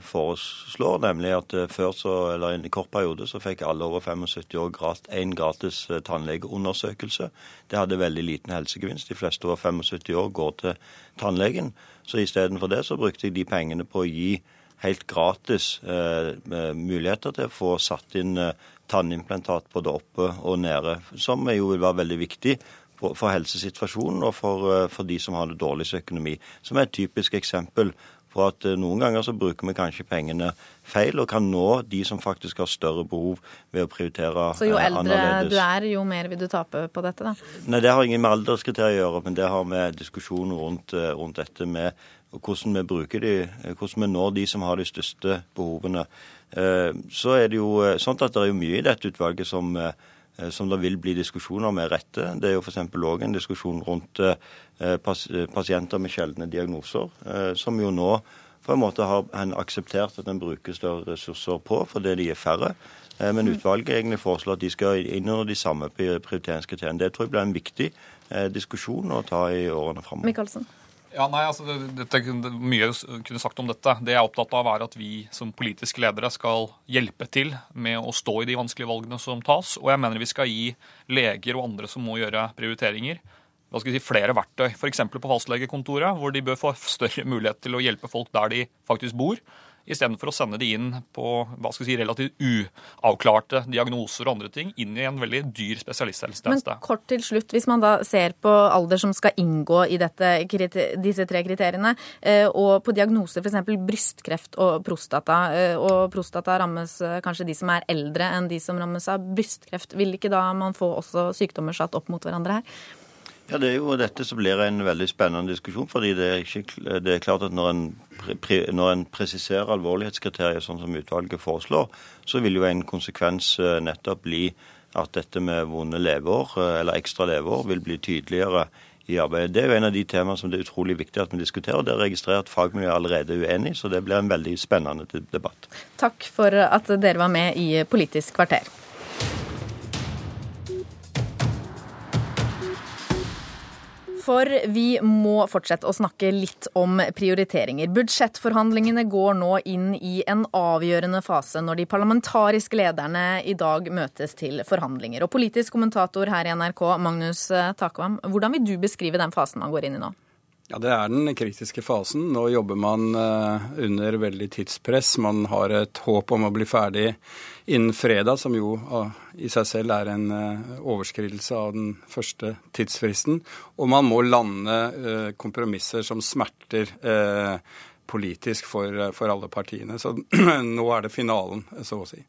foreslår, nemlig at eh, før så, eller en kort periode så fikk alle over 75 år grat, en gratis eh, tannlegeundersøkelse. Det hadde veldig liten helsegevinst. De fleste over 75 år går til tannlegen. Så istedenfor det så brukte jeg de pengene på å gi helt gratis eh, muligheter til å få satt inn eh, tannimplantat både oppe og nede, som jo vil være veldig viktig for helsesituasjonen og for, eh, for de som har det dårligst økonomi. Som er et typisk eksempel på at eh, noen ganger så bruker vi kanskje pengene feil, og kan nå de som faktisk har større behov ved å prioritere annerledes. Så jo eldre eldre du er, jo mer vil du tape på dette, da? Nei, det har ingen med alderskriterier å gjøre, men det har med diskusjonen rundt, rundt dette med hvordan vi bruker de, hvordan vi når de som har de største behovene. Så er det jo sånn at det er mye i dette utvalget som Eh, som det vil bli diskusjoner med rette. Det er jo f.eks. òg en diskusjon rundt eh, eh, pasienter med sjeldne diagnoser, som jo nå på en måte har en akseptert at en bruker større ressurser på fordi de er færre. Men mm. utvalget egentlig foreslår at de skal inn under de samme prioriteringskriteriene. Det tror jeg blir en viktig diskusjon å ta i årene framover. Ja, nei, altså, det, det, det, Mye kunne sagt om dette. Det jeg er opptatt av, er at vi som politiske ledere skal hjelpe til med å stå i de vanskelige valgene som tas. Og jeg mener vi skal gi leger og andre som må gjøre prioriteringer, hva skal vi si, flere verktøy. F.eks. på fastlegekontoret, hvor de bør få større mulighet til å hjelpe folk der de faktisk bor istedenfor å sende de inn på hva skal vi si, relativt uavklarte diagnoser og andre ting, inn i en veldig dyr spesialisthelsetjeneste. Men kort til slutt, hvis man da ser på alder som skal inngå i dette, disse tre kriteriene, eh, og på diagnoser f.eks. brystkreft og prostata, eh, og prostata rammes eh, kanskje de som er eldre enn de som rammes av brystkreft, vil ikke da man få også sykdommer satt opp mot hverandre her? Ja, Det er jo dette som blir en veldig spennende diskusjon. fordi Det er, ikke, det er klart at når en, når en, presiserer alvorlighetskriterier, sånn som utvalget foreslår, så vil jo en konsekvens eh, nettopp bli at dette med vonde leveår, eh, eller ekstra leveår, vil bli tydeligere i arbeidet. Det er jo en av de temaene som det er utrolig viktig at vi diskuterer. Det registrerer at fagmiljøet allerede er uenig, så det blir en veldig spennende debatt. Takk for at dere var med i Politisk kvarter. For vi må fortsette å snakke litt om prioriteringer. Budsjettforhandlingene går nå inn i en avgjørende fase når de parlamentariske lederne i dag møtes til forhandlinger. Og politisk kommentator her i NRK, Magnus Takvam, hvordan vil du beskrive den fasen man går inn i nå? Ja, Det er den kritiske fasen. Nå jobber man eh, under veldig tidspress. Man har et håp om å bli ferdig innen fredag, som jo i seg selv er en eh, overskridelse av den første tidsfristen. Og man må lande eh, kompromisser som smerter eh, politisk for alle partiene. Så [CLEARS THROAT] nå er det finalen, så å si.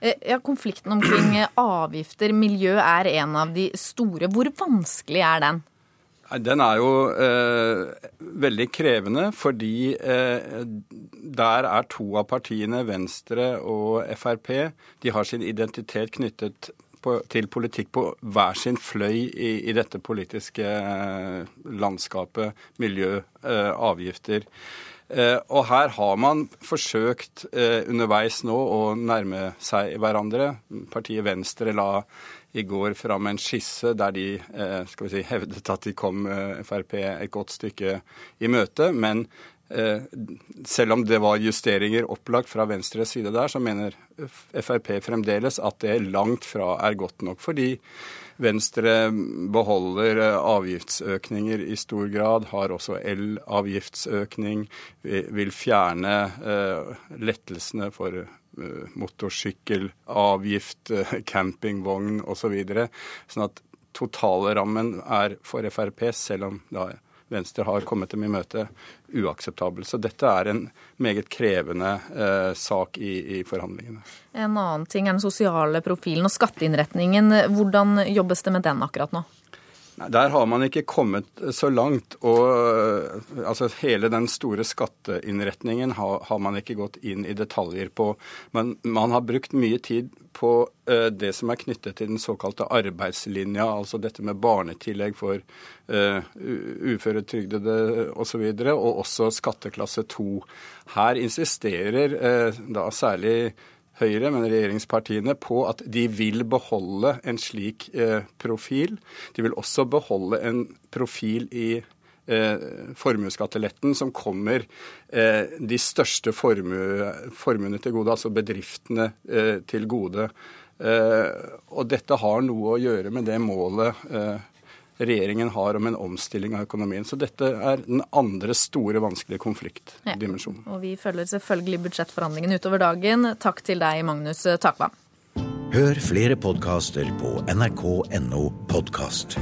Ja, Konflikten omkring avgifter, miljø, er en av de store. Hvor vanskelig er den? Den er jo eh, veldig krevende, fordi eh, der er to av partiene, Venstre og Frp, de har sin identitet knyttet på, til politikk på hver sin fløy i, i dette politiske eh, landskapet. Miljø, eh, avgifter. Eh, og her har man forsøkt eh, underveis nå å nærme seg hverandre. Partiet Venstre la i går fram en skisse der de eh, skal vi si, hevdet at de kom eh, Frp et godt stykke i møte. Men eh, selv om det var justeringer opplagt fra Venstres side der, så mener Frp fremdeles at det langt fra er godt nok. Fordi Venstre beholder avgiftsøkninger i stor grad, har også elavgiftsøkning, vil fjerne lettelsene for motorsykkelavgift, eh, campingvogn osv. Så sånn at totalrammen er for Frp, selv om da Venstre har kommet dem i møte, uakseptabel. Så dette er en meget krevende eh, sak i, i, forhandlingene. En annen ting er den sosiale profilen og skatteinnretningen. Hvordan jobbes det med den akkurat nå? Der har man ikke kommet så langt. og eh, altså Hele den store skatteinnretningen har, har, man ikke gått inn i detaljer på. Men man har brukt mye tid på uh, det som er knyttet til den såkalte arbeidslinja, altså dette med barnetillegg for uh, uføretrygdede osv., og, så videre, og også skatteklasse 2. Her insisterer uh, da særlig Høyre, men regjeringspartiene, på at de vil beholde en slik eh, profil. De vil også beholde en profil i eh, formuesskatteletten som kommer eh, de største formue, formuene til gode, altså bedriftene eh, til gode. Eh, og dette har noe å gjøre med det målet eh, regjeringen har om en omstilling av økonomien. Så dette er den andre store, vanskelige konfliktdimensjonen. Ja, og vi følger selvfølgelig budsjettforhandlingene utover dagen. Takk til deg, Magnus Takvam. Hør flere podkaster på nrk.no podkast.